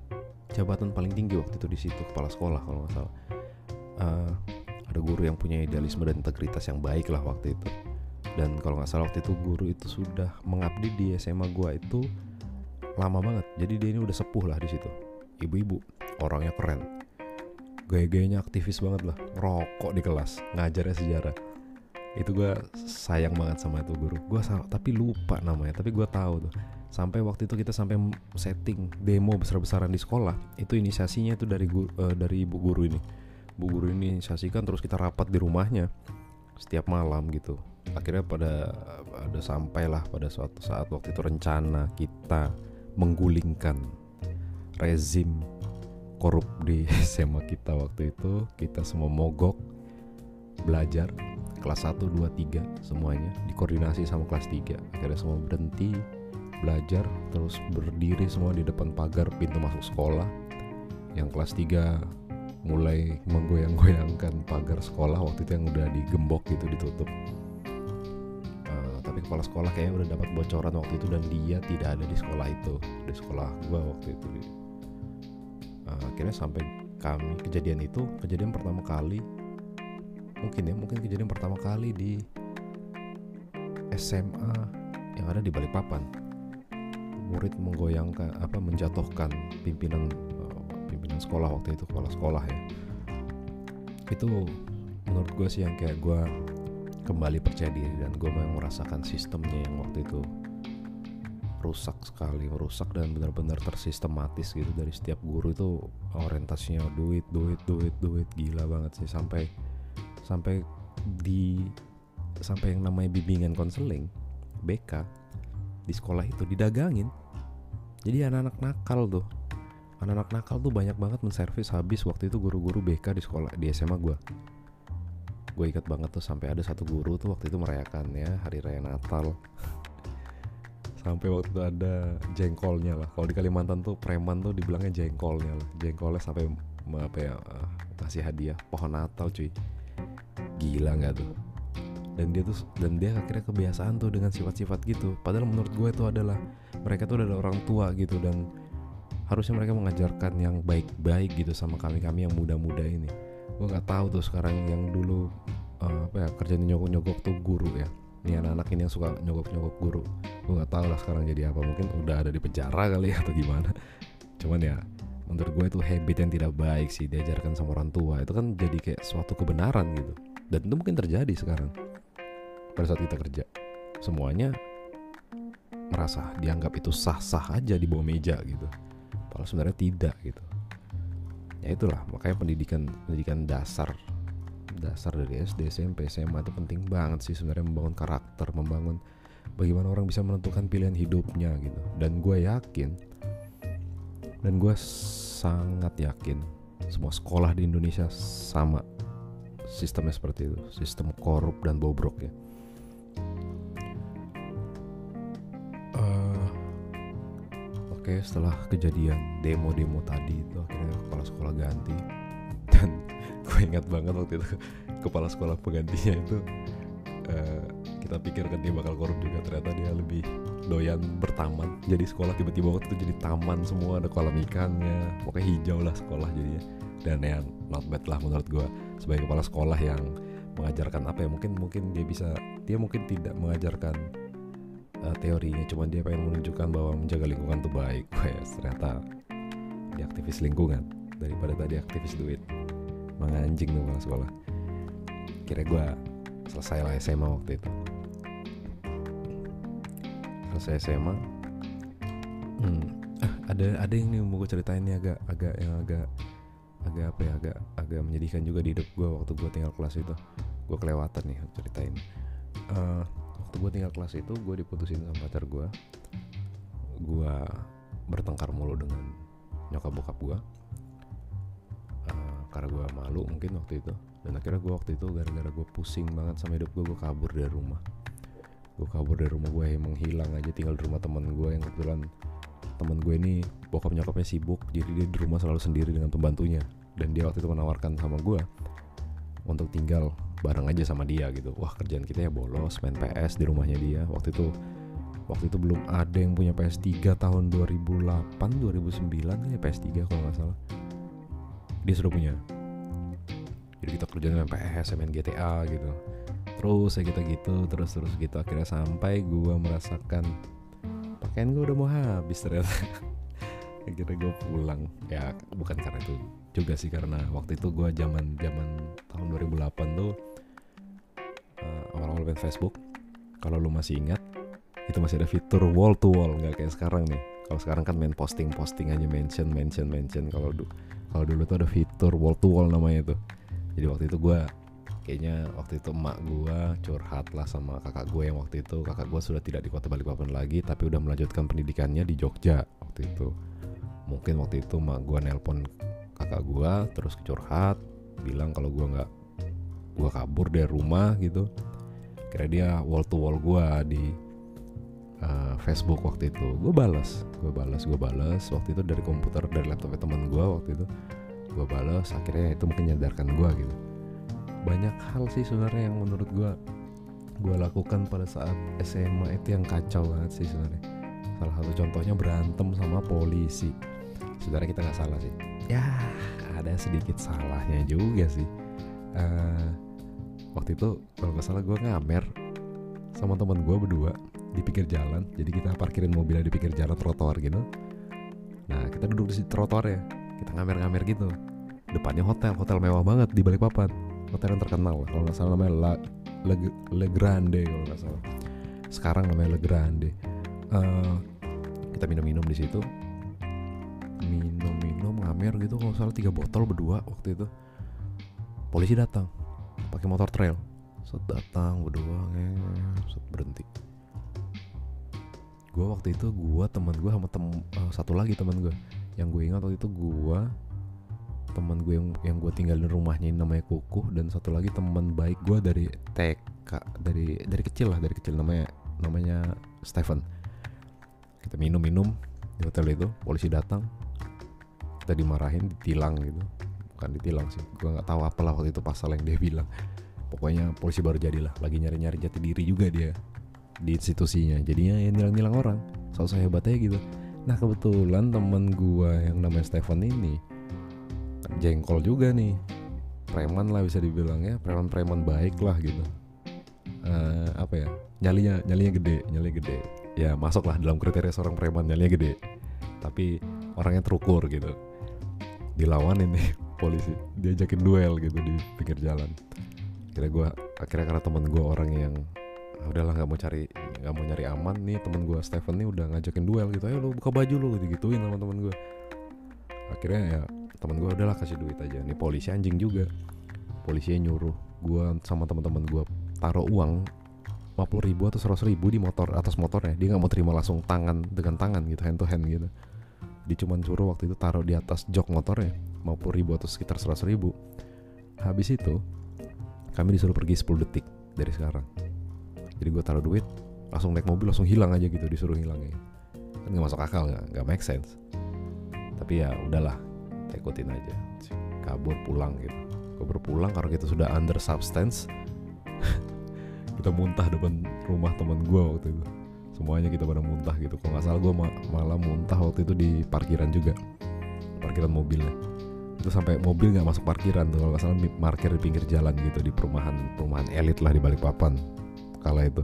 jabatan paling tinggi waktu itu di situ kepala sekolah kalau nggak salah. Uh, ada guru yang punya idealisme dan integritas yang baik lah waktu itu. Dan kalau nggak salah waktu itu guru itu sudah mengabdi di SMA gua itu lama banget. Jadi dia ini udah sepuh lah di situ. Ibu-ibu orangnya keren. Gaya-gayanya aktivis banget lah. Rokok di kelas ngajarnya sejarah. Itu gue sayang banget sama itu guru. Gue tapi lupa namanya tapi gue tahu tuh sampai waktu itu kita sampai setting demo besar-besaran di sekolah itu inisiasinya itu dari guru, uh, dari ibu guru ini. Bu guru ini inisiasikan terus kita rapat di rumahnya setiap malam gitu. Akhirnya pada ada sampailah pada suatu saat waktu itu rencana kita menggulingkan rezim korup di SMA kita waktu itu. Kita semua mogok belajar kelas 1, 2, 3 semuanya dikoordinasi sama kelas 3 akhirnya semua berhenti belajar terus berdiri semua di depan pagar pintu masuk sekolah. Yang kelas 3 mulai menggoyang-goyangkan pagar sekolah waktu itu yang udah digembok gitu ditutup. Tapi kepala sekolah kayaknya udah dapat bocoran waktu itu dan dia tidak ada di sekolah itu di sekolah gua waktu itu. Uh, akhirnya sampai kami kejadian itu kejadian pertama kali mungkin ya mungkin kejadian pertama kali di SMA yang ada di Balikpapan murid menggoyangkan apa menjatuhkan pimpinan uh, pimpinan sekolah waktu itu kepala sekolah ya. Itu menurut gue sih yang kayak gue kembali percaya diri dan gue memang merasakan sistemnya yang waktu itu rusak sekali rusak dan benar-benar tersistematis gitu dari setiap guru itu orientasinya duit duit duit duit gila banget sih. Sampai sampai di sampai yang namanya bimbingan konseling BK di sekolah itu didagangin. Jadi anak-anak nakal tuh. Anak-anak nakal tuh banyak banget menservis habis waktu itu guru-guru BK di sekolah di SMA gue gue ingat banget tuh sampai ada satu guru tuh waktu itu merayakan ya hari raya Natal. Sampai waktu itu ada jengkolnya lah. Kalau di Kalimantan tuh preman tuh dibilangnya jengkolnya lah. Jengkolnya sampai apa ya uh, kasih hadiah pohon Natal cuy. Gila nggak tuh dan dia tuh dan dia akhirnya kebiasaan tuh dengan sifat-sifat gitu. Padahal menurut gue itu adalah mereka tuh adalah orang tua gitu dan harusnya mereka mengajarkan yang baik-baik gitu sama kami-kami yang muda-muda ini. Gue nggak tahu tuh sekarang yang dulu uh, apa ya kerjanya nyogok-nyogok tuh guru ya. Ini anak-anak ini yang suka nyogok-nyogok guru. Gue nggak tahu lah sekarang jadi apa. Mungkin udah ada di penjara kali ya atau gimana. Cuman ya menurut gue itu habit yang tidak baik sih diajarkan sama orang tua. Itu kan jadi kayak suatu kebenaran gitu. Dan itu mungkin terjadi sekarang pada saat kita kerja. Semuanya merasa dianggap itu sah-sah aja di bawah meja gitu. Padahal sebenarnya tidak gitu. Ya itulah makanya pendidikan pendidikan dasar dasar dari SD SMP SMA itu penting banget sih sebenarnya membangun karakter membangun bagaimana orang bisa menentukan pilihan hidupnya gitu. Dan gue yakin dan gue sangat yakin semua sekolah di Indonesia sama sistemnya seperti itu sistem korup dan bobrok ya Oke setelah kejadian demo-demo tadi itu akhirnya kepala sekolah ganti. Dan gue ingat banget waktu itu kepala sekolah penggantinya itu uh, kita pikirkan dia bakal korup juga. Ternyata dia lebih doyan bertaman. Jadi sekolah tiba-tiba waktu itu jadi taman semua ada kolam ikannya. Pokoknya hijau lah sekolah jadinya. Dan yang not bad lah menurut gue sebagai kepala sekolah yang mengajarkan apa ya mungkin mungkin dia bisa dia mungkin tidak mengajarkan uh, teorinya cuman dia pengen menunjukkan bahwa menjaga lingkungan tuh baik Wes, ternyata dia aktivis lingkungan daripada tadi aktivis duit. Menganjing tuh kepala sekolah. Kira gue selesai lah SMA waktu itu. Selesai SMA hmm, ah, ada ada yang nih mau gue ceritain nih agak agak yang agak agak apa ya agak agak menyedihkan juga di hidup gue waktu gue tinggal kelas itu. Gue kelewatan nih ceritain uh, waktu gue tinggal kelas itu gue diputusin sama pacar gue gue bertengkar mulu dengan nyokap bokap gue uh, karena gue malu mungkin waktu itu. Dan akhirnya gue waktu itu gara-gara gue pusing banget sama hidup gue gue kabur dari rumah. Gue kabur dari rumah gue emang hilang aja tinggal di rumah teman gue yang kebetulan teman gue ini bokap nyokapnya sibuk jadi dia di rumah selalu sendiri dengan pembantunya. Dan dia waktu itu menawarkan sama gue untuk tinggal bareng aja sama dia gitu. Wah kerjaan kita ya bolos main PS di rumahnya dia. Waktu itu waktu itu belum ada yang punya PS3 tahun 2008 2009 ya PS3 kalau nggak salah. Dia sudah punya. Jadi kita kerjaan main PS main GTA gitu. Terus ya kita gitu terus terus gitu. Akhirnya sampai gue merasakan pakaian gue udah mau habis ternyata. Akhirnya gue pulang. Ya bukan karena itu juga sih karena waktu itu gue zaman zaman tahun 2008 tuh main Facebook. Kalau lu masih ingat itu masih ada fitur wall to wall nggak kayak sekarang nih. Kalau sekarang kan main posting posting aja mention mention mention. Kalau du kalau dulu tuh ada fitur wall to wall namanya tuh. Jadi waktu itu gue kayaknya waktu itu emak gue curhat lah sama kakak gue yang waktu itu. Kakak gue sudah tidak di kota Balikpapan lagi tapi udah melanjutkan pendidikannya di Jogja waktu itu. Mungkin waktu itu emak gue nelpon kakak gue terus curhat bilang kalau gue nggak gue kabur dari rumah gitu kira dia wall to wall gue di uh, Facebook waktu itu. Gue balas gue balas gue balas waktu itu dari komputer dari laptopnya teman gue waktu itu gue balas akhirnya itu mungkin nyadarkan gue gitu. Banyak hal sih sebenarnya yang menurut gue gue lakukan pada saat SMA itu yang kacau banget sih sebenarnya. Salah satu contohnya berantem sama polisi. Sebenarnya kita nggak salah sih. Ya ada sedikit salahnya juga sih. Uh, waktu itu kalau nggak salah gue ngamer sama teman gue berdua di pinggir jalan. Jadi kita parkirin mobilnya di pinggir jalan trotoar gitu. Nah kita duduk di trotoar ya kita ngamer-ngamer gitu. Depannya hotel hotel mewah banget di balik papan hotel yang terkenal kalau nggak salah namanya La, Le, Le Grande kalau nggak salah. Sekarang namanya Le Grande. Uh, kita minum-minum di situ. Minum-minum ngamer gitu kalau salah tiga botol berdua waktu itu. Polisi datang pakai motor trail. Set datang berdua set berhenti. Gue waktu itu gue teman gue sama tem uh, satu lagi teman gue yang gue ingat waktu itu gue teman gue yang yang gue tinggalin rumahnya ini namanya Kukuh dan satu lagi teman baik gue dari TK dari dari kecil lah dari kecil. Namanya namanya Stephen. Kita minum-minum di hotel itu polisi datang kita dimarahin ditilang gitu bukan ditilang sih. Gue nggak tahu apalah waktu itu pasal yang dia bilang. Pokoknya polisi baru jadilah lagi nyari-nyari jati diri juga dia. Di institusinya. Jadinya ya nilang-nilang orang. Sosok hebatnya gitu. Nah kebetulan teman gue yang namanya Stephen ini jengkol juga nih. Preman lah bisa dibilang ya. Preman-preman baik lah gitu. Uh, apa ya? Nyalinya nyalinya gede nyalinya gede. Ya masuklah dalam kriteria seorang preman nyalinya gede. Tapi orangnya terukur gitu. Dilawan ini polisi diajakin duel gitu di pinggir jalan. Kira gue akhirnya karena temen gue orang yang ah, udahlah nggak mau cari nggak mau nyari aman nih temen gue Stephen nih udah ngajakin duel gitu ayo lu buka baju lu gitu gituin sama temen gue akhirnya ya teman gue udahlah kasih duit aja. Nih polisi anjing juga. Polisinya nyuruh gue sama teman-teman gue taruh uang 50 ribu atau 100 ribu di motor atas motornya. Dia nggak mau terima langsung tangan dengan tangan gitu hand to hand gitu. Dia cuma suruh waktu itu taruh di atas jok motornya 50 ribu atau sekitar 100 ribu habis itu kami disuruh pergi 10 detik dari sekarang. Jadi gue taruh duit langsung naik mobil langsung hilang aja gitu disuruh hilangnya kan nggak masuk akal nggak nggak make sense. Tapi ya udahlah ikutin aja. Kabur pulang gitu. Kabur pulang karena kita sudah under substance. Kita muntah depan rumah teman gue waktu itu. Semuanya kita pada muntah gitu. Kalau nggak salah gue ma malah muntah waktu itu di parkiran juga. Parkiran mobilnya itu sampai mobil nggak masuk parkiran tuh. Kalau nggak salah parkir di pinggir jalan gitu di perumahan perumahan elit lah di Balikpapan kala itu.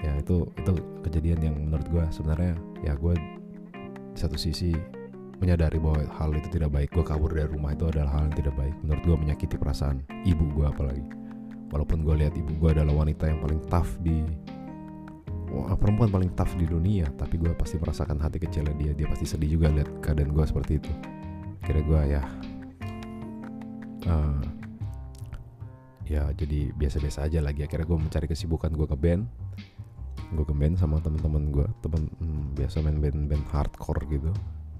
Ya itu itu kejadian yang menurut gue sebenarnya ya gue satu sisi menyadari bahwa hal itu tidak baik. Gue kabur dari rumah itu adalah hal yang tidak baik. Menurut gue menyakiti perasaan ibu gue apalagi. Walaupun gue lihat ibu gue adalah wanita yang paling tough di wah, perempuan paling tough di dunia tapi gue pasti merasakan hati kecilnya dia. Dia pasti sedih juga lihat keadaan gue seperti itu kira gue ya uh, ya jadi biasa-biasa aja lagi. Akhirnya gue mencari kesibukan gue ke band gue ke band sama teman-teman gue temen hmm, biasa main band-band hardcore gitu.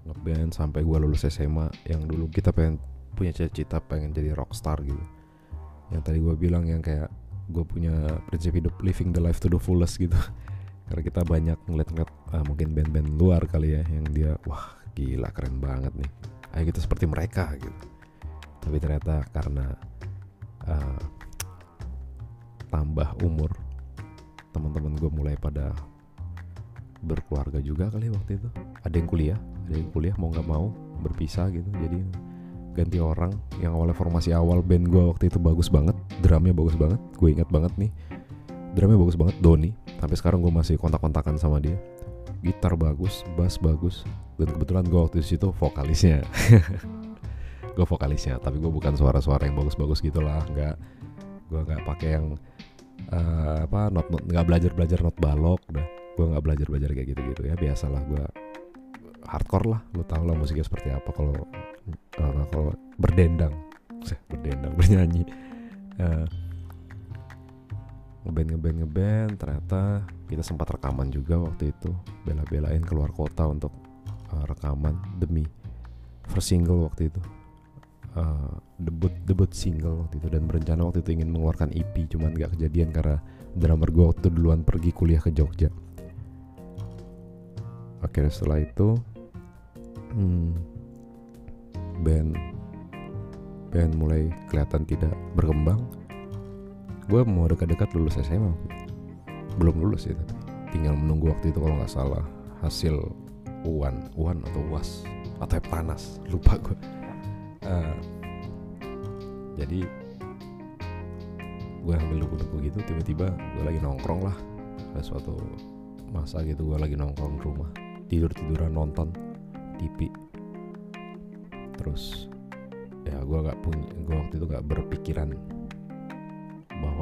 Ngeband sampai gue lulus SMA yang dulu kita pengen punya cita-cita pengen jadi rockstar gitu. Yang tadi gue bilang yang kayak gue punya prinsip hidup living the life to the fullest gitu. Karena kita banyak ngeliat-ngeliat ah, mungkin band-band luar kali ya yang dia wah gila keren banget nih ayo kita seperti mereka gitu. Tapi ternyata karena uh, tambah umur teman-teman gue mulai pada berkeluarga juga kali waktu itu. Ada yang kuliah ada yang kuliah mau nggak mau berpisah gitu. Jadi ganti orang yang awalnya formasi awal band gue waktu itu bagus banget drumnya bagus banget gue ingat banget nih. Drumnya bagus banget Doni. Sampai sekarang gue masih kontak-kontakan sama dia gitar bagus bass bagus dan kebetulan gue waktu itu vokalisnya. Gue vokalisnya tapi gue bukan suara-suara yang bagus-bagus gitulah nggak gue nggak pakai yang uh, apa not not nggak belajar belajar not balok dah. Gue nggak belajar belajar kayak gitu gitu ya biasalah gue hardcore lah lo tau lah musiknya seperti apa kalau uh, kalau berdendang. Berdendang bernyanyi. Uh, ngeband ngeband ngeband. Ternyata kita sempat rekaman juga waktu itu. Bela-belain keluar kota untuk uh, rekaman demi first single waktu itu. Uh, debut debut single waktu itu. Dan berencana waktu itu ingin mengeluarkan EP cuman gak kejadian karena drummer gue waktu duluan pergi kuliah ke Jogja. Akhirnya setelah itu hmm, band band mulai kelihatan tidak berkembang gue mau dekat-dekat lulus SMA belum lulus ya tapi tinggal menunggu waktu itu kalau nggak salah. Hasil uan uan atau was atau panas. Lupa gue uh, jadi gue ambil buku-buku gitu tiba-tiba gue lagi nongkrong lah. Ada suatu masa gitu gue lagi nongkrong di rumah. Tidur tiduran nonton TV terus ya gue nggak punya gue waktu itu nggak berpikiran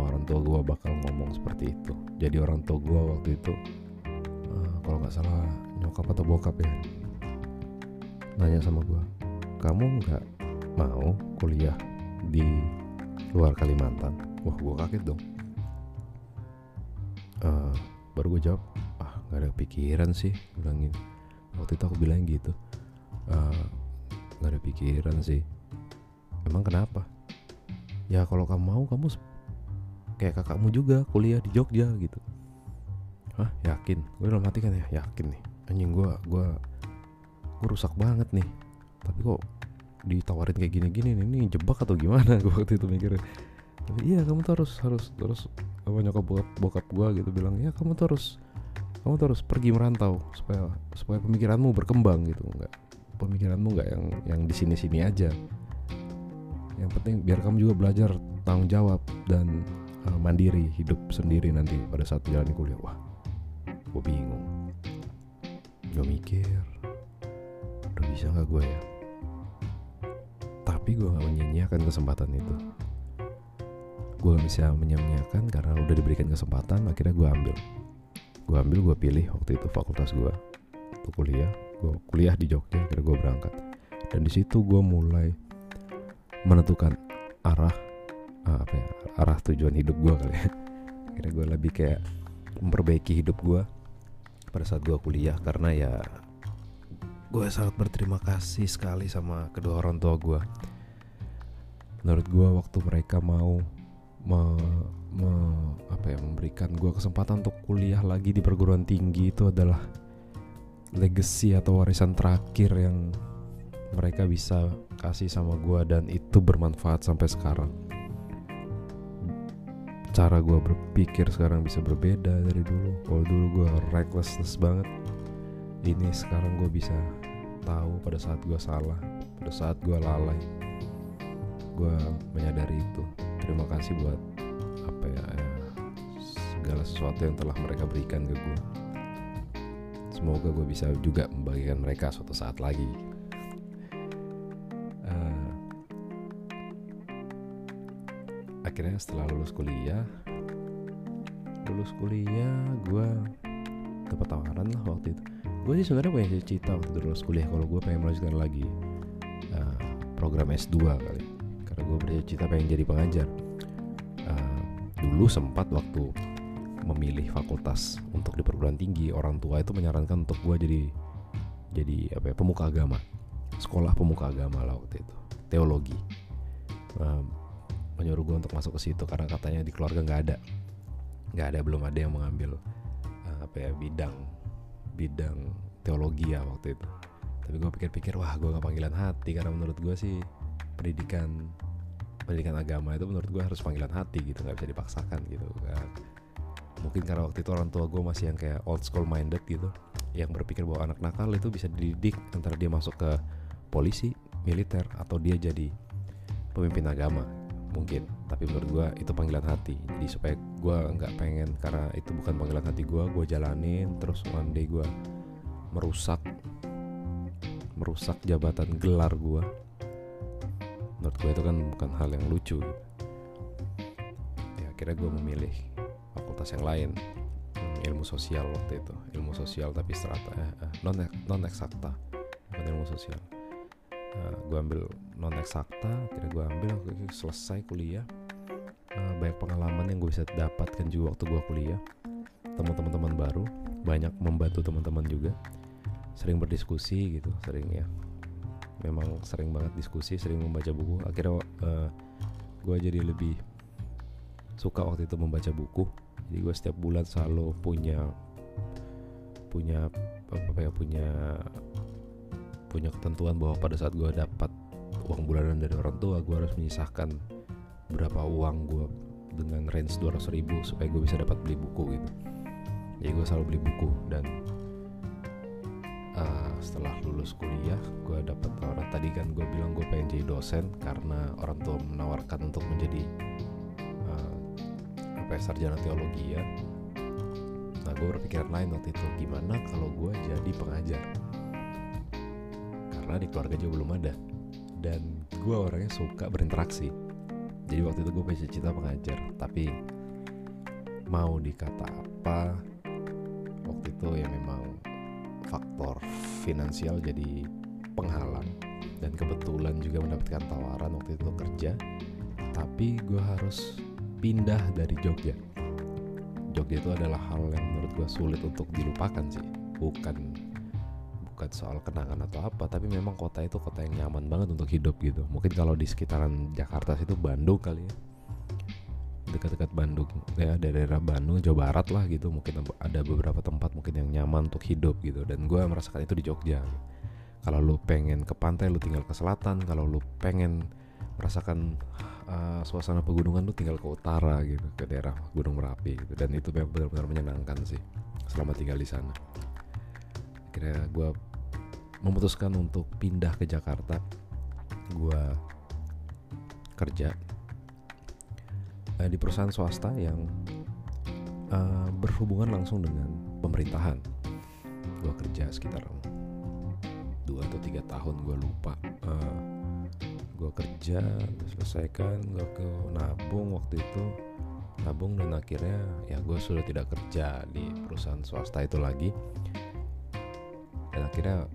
orang tua gue bakal ngomong seperti itu. Jadi orang tua gue waktu itu uh, kalau nggak salah nyokap atau bokap ya nanya sama gue kamu nggak mau kuliah di luar Kalimantan? Wah gue kaget dong. Uh, baru gue jawab ah nggak ada pikiran sih bilangin waktu itu aku bilang gitu uh, nggak ada pikiran sih. Emang kenapa? Ya kalau kamu mau kamu kayak kakakmu juga kuliah di Jogja gitu. Hah yakin? Gue dalam hati kan ya? Yakin nih. Anjing gue gue gue rusak banget nih. Tapi kok ditawarin kayak gini-gini ini jebak atau gimana? Gue waktu itu mikirnya. Tapi iya kamu tuh harus harus terus apa nyokap bokap, bokap gue gitu bilang ya kamu tuh harus kamu tuh harus pergi merantau supaya supaya pemikiranmu berkembang gitu. Nggak pemikiranmu nggak yang yang di sini sini aja. Yang penting biar kamu juga belajar tanggung jawab dan uh, mandiri hidup sendiri nanti pada saat jalan kuliah. Wah gue bingung. Gue mikir udah bisa nggak gue ya? Tapi gue gak menyia-nyiakan kesempatan itu. Gue gak bisa menyia-nyiakan karena udah diberikan kesempatan akhirnya gue ambil. Gue ambil gue pilih waktu itu fakultas gue untuk kuliah gue kuliah di Jogja akhirnya gue berangkat. Dan di situ gue mulai menentukan arah uh, apa ya arah tujuan hidup gue kali ya. Akhirnya gue lebih kayak memperbaiki hidup gue pada saat gue kuliah karena ya gue sangat berterima kasih sekali sama kedua orang tua gue menurut gue waktu mereka mau me, me, apa ya memberikan gue kesempatan untuk kuliah lagi di perguruan tinggi itu adalah legacy atau warisan terakhir yang mereka bisa kasih sama gue dan itu bermanfaat sampai sekarang cara gue berpikir sekarang bisa berbeda dari dulu. Kalau dulu gue recklessness banget. Ini sekarang gue bisa tahu pada saat gue salah pada saat gue lalai. Gue menyadari itu. Terima kasih buat apa ya, ya segala sesuatu yang telah mereka berikan ke gue semoga gue bisa juga membagikan mereka suatu saat lagi akhirnya setelah lulus kuliah lulus kuliah gue dapat tawaran lah waktu itu. Gue sih sebenarnya punya cita waktu itu lulus kuliah. Kalau gue pengen melanjutkan lagi uh, program S2 kali. Karena gue bercita pengen jadi pengajar. Uh, dulu sempat waktu memilih fakultas untuk di perguruan tinggi orang tua itu menyarankan untuk gue jadi jadi apa ya pemuka agama. Sekolah pemuka agama lah waktu itu. Teologi. Um, menyuruh gue untuk masuk ke situ karena katanya di keluarga nggak ada. Nggak ada belum ada yang mengambil uh, apa ya bidang bidang teologi ya waktu itu. Tapi gue pikir-pikir wah gue gak panggilan hati. Karena menurut gue sih pendidikan pendidikan agama itu menurut gue harus panggilan hati gitu nggak bisa dipaksakan gitu kan. Mungkin karena waktu itu orang tua gue masih yang kayak old school minded gitu yang berpikir bahwa anak nakal itu bisa dididik antara dia masuk ke polisi militer atau dia jadi pemimpin agama mungkin. Tapi menurut gue itu panggilan hati. Jadi supaya gue nggak pengen karena itu bukan panggilan hati gue gue jalanin terus one day gue merusak merusak jabatan gelar gue menurut gue itu kan bukan hal yang lucu. Ya akhirnya gue memilih fakultas yang lain. Hmm, ilmu sosial waktu itu. Ilmu sosial tapi strata eh, eh, non non eksakta bukan ilmu sosial uh, gue ambil non eksakta akhirnya gue ambil selesai kuliah. Uh, banyak pengalaman yang gue bisa dapatkan juga waktu gue kuliah. Temu teman-teman baru banyak membantu teman-teman juga. Sering berdiskusi gitu sering ya. Memang sering banget diskusi sering membaca buku. Akhirnya uh, gue jadi lebih suka waktu itu membaca buku. Jadi gue setiap bulan selalu punya punya apa ya punya punya ketentuan bahwa pada saat gue dapat uang bulanan dari orang tua gue harus menyisahkan berapa uang gue dengan range 200 ribu supaya gue bisa dapat beli buku gitu. Jadi gue selalu beli buku dan uh, setelah lulus kuliah gue dapat tawaran. Tadi kan gue bilang gue pengen jadi dosen karena orang tua menawarkan untuk menjadi sampai sarjana teologi ya. Nah gue berpikiran lain waktu itu gimana kalau gue jadi pengajar karena di keluarga juga belum ada dan gue orangnya suka berinteraksi jadi waktu itu gue punya cita pengajar tapi mau dikata apa waktu itu ya memang faktor finansial jadi penghalang dan kebetulan juga mendapatkan tawaran waktu itu kerja tapi gue harus pindah dari Jogja. Jogja itu adalah hal yang menurut gue sulit untuk dilupakan sih. Bukan bukan soal kenangan atau apa, tapi memang kota itu kota yang nyaman banget untuk hidup gitu. Mungkin kalau di sekitaran Jakarta situ Bandung kali ya. Dekat-dekat Bandung ya daerah Bandung Jawa Barat lah gitu. Mungkin ada beberapa tempat mungkin yang nyaman untuk hidup gitu. Dan gue merasakan itu di Jogja. Kalau lu pengen ke pantai lu tinggal ke selatan. Kalau lu pengen merasakan uh, suasana pegunungan tuh tinggal ke utara gitu ke daerah Gunung Merapi gitu dan itu benar-benar menyenangkan sih selama tinggal di sana akhirnya gue memutuskan untuk pindah ke Jakarta. Gue kerja uh, di perusahaan swasta yang uh, berhubungan langsung dengan pemerintahan. Gue kerja sekitar dua atau tiga tahun gue lupa uh, gue kerja selesaikan gue ke nabung waktu itu. Nabung dan akhirnya ya gue sudah tidak kerja di perusahaan swasta itu lagi. Dan akhirnya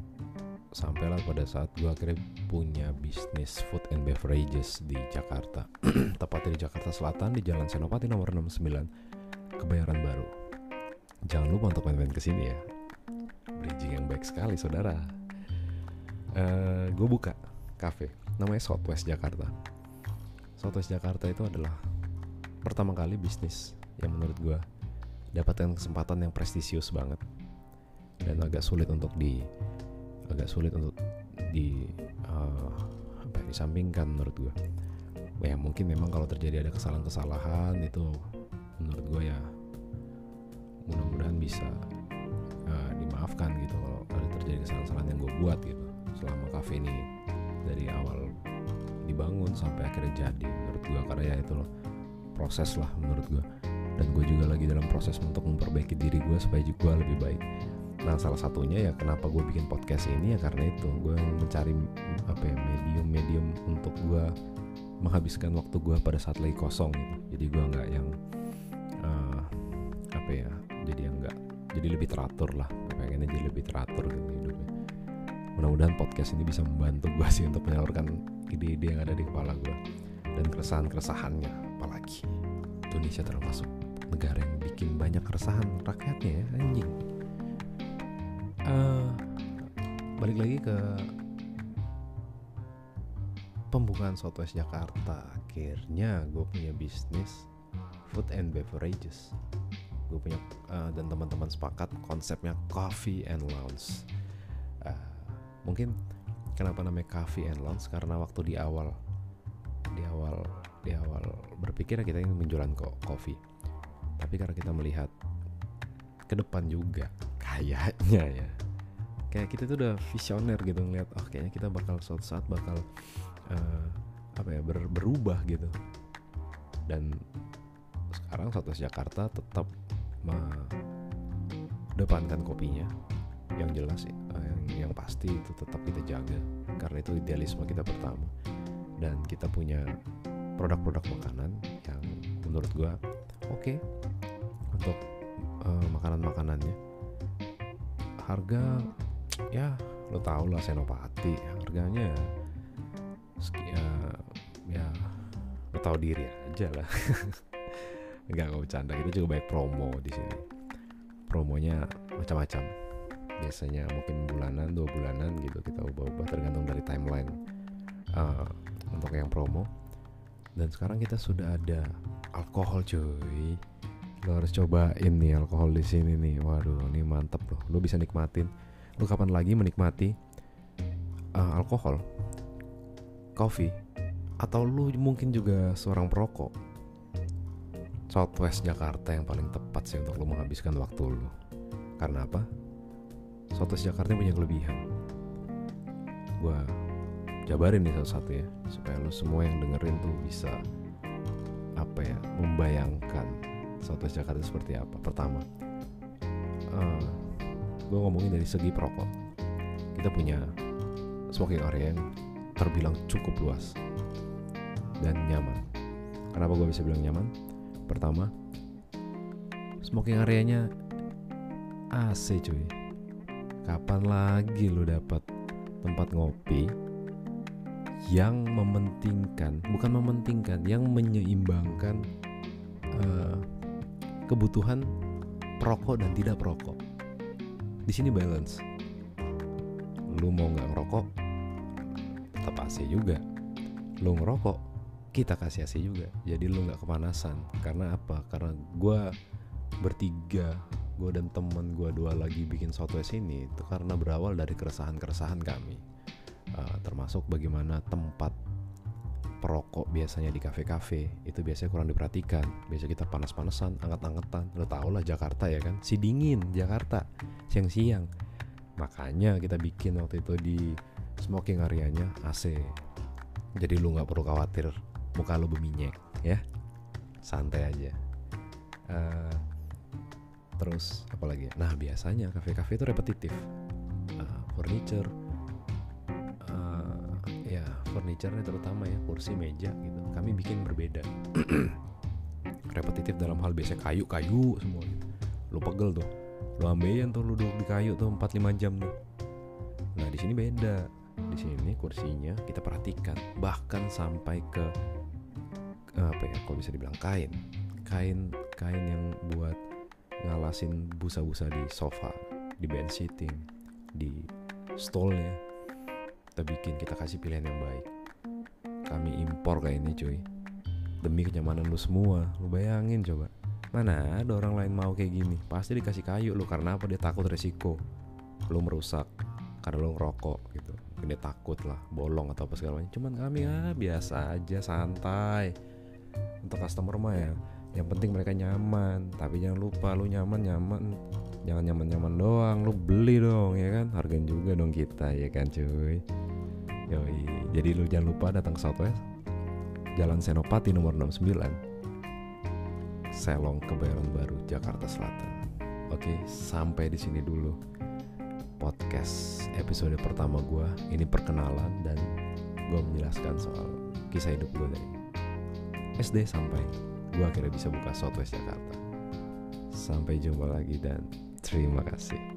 sampailah pada saat gue akhirnya punya bisnis food and beverages di Jakarta. Tepatnya di Jakarta Selatan di Jalan Senopati nomor 69 Kebayoran Baru. Jangan lupa untuk main-main ke sini ya. Bridging yang baik sekali saudara. Uh, eh, gue buka cafe namanya Southwest Jakarta. Southwest Jakarta itu adalah pertama kali bisnis yang menurut gue dapatkan kesempatan yang prestisius banget dan agak sulit untuk di agak sulit untuk di uh, apa ya, disampingkan menurut gue. Ya mungkin memang kalau terjadi ada kesalahan-kesalahan itu menurut gue ya mudah-mudahan bisa uh, dimaafkan gitu kalau ada terjadi kesalahan-kesalahan yang gue buat gitu selama kafe ini dari awal dibangun sampai akhirnya jadi menurut gue karena ya itu loh proses lah menurut gue dan gue juga lagi dalam proses untuk memperbaiki diri gue supaya gue lebih baik nah salah satunya ya kenapa gue bikin podcast ini ya karena itu. Gue mencari apa ya medium-medium untuk gue menghabiskan waktu gue pada saat lagi kosong gitu. Jadi gue nggak yang uh, apa ya jadi yang nggak jadi lebih teratur lah. Pengennya jadi lebih teratur gitu hidupnya. Mudah-mudahan podcast ini bisa membantu gue sih untuk menyalurkan ide-ide yang ada di kepala gue dan keresahan-keresahannya. Apalagi Indonesia termasuk negara yang bikin banyak keresahan rakyatnya ya anjing uh, balik lagi ke pembukaan Southwest Jakarta. Akhirnya gue punya bisnis food and beverages. Gue punya uh, dan teman-teman sepakat konsepnya coffee and lounge. Uh, mungkin kenapa namanya coffee and lounge? Karena waktu di awal di awal di awal berpikir kita ingin menjualan kok kopi tapi karena kita melihat ke depan juga kayaknya ya. Kayak kita tuh udah visioner gitu ngeliat oh kayaknya kita bakal suatu saat bakal uh, apa ya ber, berubah gitu. Dan sekarang satu Jakarta tetap mengedepankan kopinya. Yang jelas uh, yang, yang pasti itu tetap kita jaga karena itu idealisme kita pertama. Dan kita punya produk-produk makanan yang menurut gue oke okay untuk uh, makanan-makanannya harga ya lo tau lah senopati harganya ya, ya lo tau diri aja lah. Nggak nggak bercanda kita juga baik promo di sini. Promonya macam-macam. Biasanya mungkin bulanan dua bulanan gitu kita ubah-ubah tergantung dari timeline uh, untuk yang promo. Dan sekarang kita sudah ada alkohol cuy lo harus cobain nih alkohol di sini nih. Waduh ini mantep loh. Lo bisa nikmatin. Lo kapan lagi menikmati uh, alkohol? Kopi atau lu mungkin juga seorang perokok. Southwest Jakarta yang paling tepat sih untuk lo menghabiskan waktu lo. Karena apa? Southwest Jakarta punya kelebihan. Gue jabarin nih satu-satu ya supaya lo semua yang dengerin tuh bisa apa ya membayangkan Southwest Jakarta seperti apa? Pertama uh, eh, gue ngomongin dari segi perokok. Kita punya smoking area yang terbilang cukup luas dan nyaman. Kenapa gue bisa bilang nyaman? Pertama smoking areanya AC cuy. Kapan lagi lo dapat tempat ngopi yang mementingkan, bukan mementingkan, yang menyeimbangkan uh, kebutuhan perokok dan tidak perokok. Di sini balance. Lu mau nggak ngerokok, tetap AC juga. Lu ngerokok, kita kasih AC juga. Jadi lu nggak kepanasan. Karena apa? Karena gue bertiga, gue dan temen gue dua lagi bikin Southwest ini itu karena berawal dari keresahan-keresahan kami uh, termasuk bagaimana tempat perokok biasanya di kafe-kafe itu biasanya kurang diperhatikan. Biasa kita panas-panasan anget-angetan. Lo tau lah Jakarta ya kan? Si dingin Jakarta. Siang-siang. Makanya kita bikin waktu itu di smoking areanya AC jadi lu nggak perlu khawatir muka lu berminyak ya. Santai aja. Uh, terus apa lagi ya? nah biasanya kafe-kafe itu repetitif. Uh, furniture furniture terutama ya kursi meja gitu. Kami bikin berbeda. Repetitif dalam hal biasa kayu-kayu semua gitu. Lu pegel tuh lu ambilin tuh lu duduk di kayu tuh 4-5 jam tuh. Nah di sini beda. Di sini kursinya kita perhatikan bahkan sampai ke apa ya kalau bisa dibilang kain. Kain kain yang buat ngalasin busa-busa di sofa di bench seating di stolnya kita bikin kita kasih pilihan yang baik. Kami impor kayak ini cuy. Demi kenyamanan lu semua lu bayangin coba. Mana ada orang lain mau kayak gini? Pasti dikasih kayu lu karena apa? Dia takut resiko. Lu merusak karena lu ngerokok gitu. Mungkin dia takut lah bolong atau apa segala macam. Cuman kami ya biasa aja santai. Untuk customer mah ya yang penting mereka nyaman. Tapi jangan lupa lu nyaman nyaman jangan nyaman nyaman doang lu beli dong ya kan? Hargain juga dong kita ya kan cuy? Yoi. jadi lu jangan lupa datang ke Southwest. Jalan Senopati nomor 69 Selong Kebayoran Baru Jakarta Selatan. Oke sampai di sini dulu podcast episode pertama gue ini perkenalan dan gue menjelaskan soal kisah hidup gue dari SD sampai. Gue akhirnya bisa buka Southwest Jakarta. Sampai jumpa lagi dan terima kasih.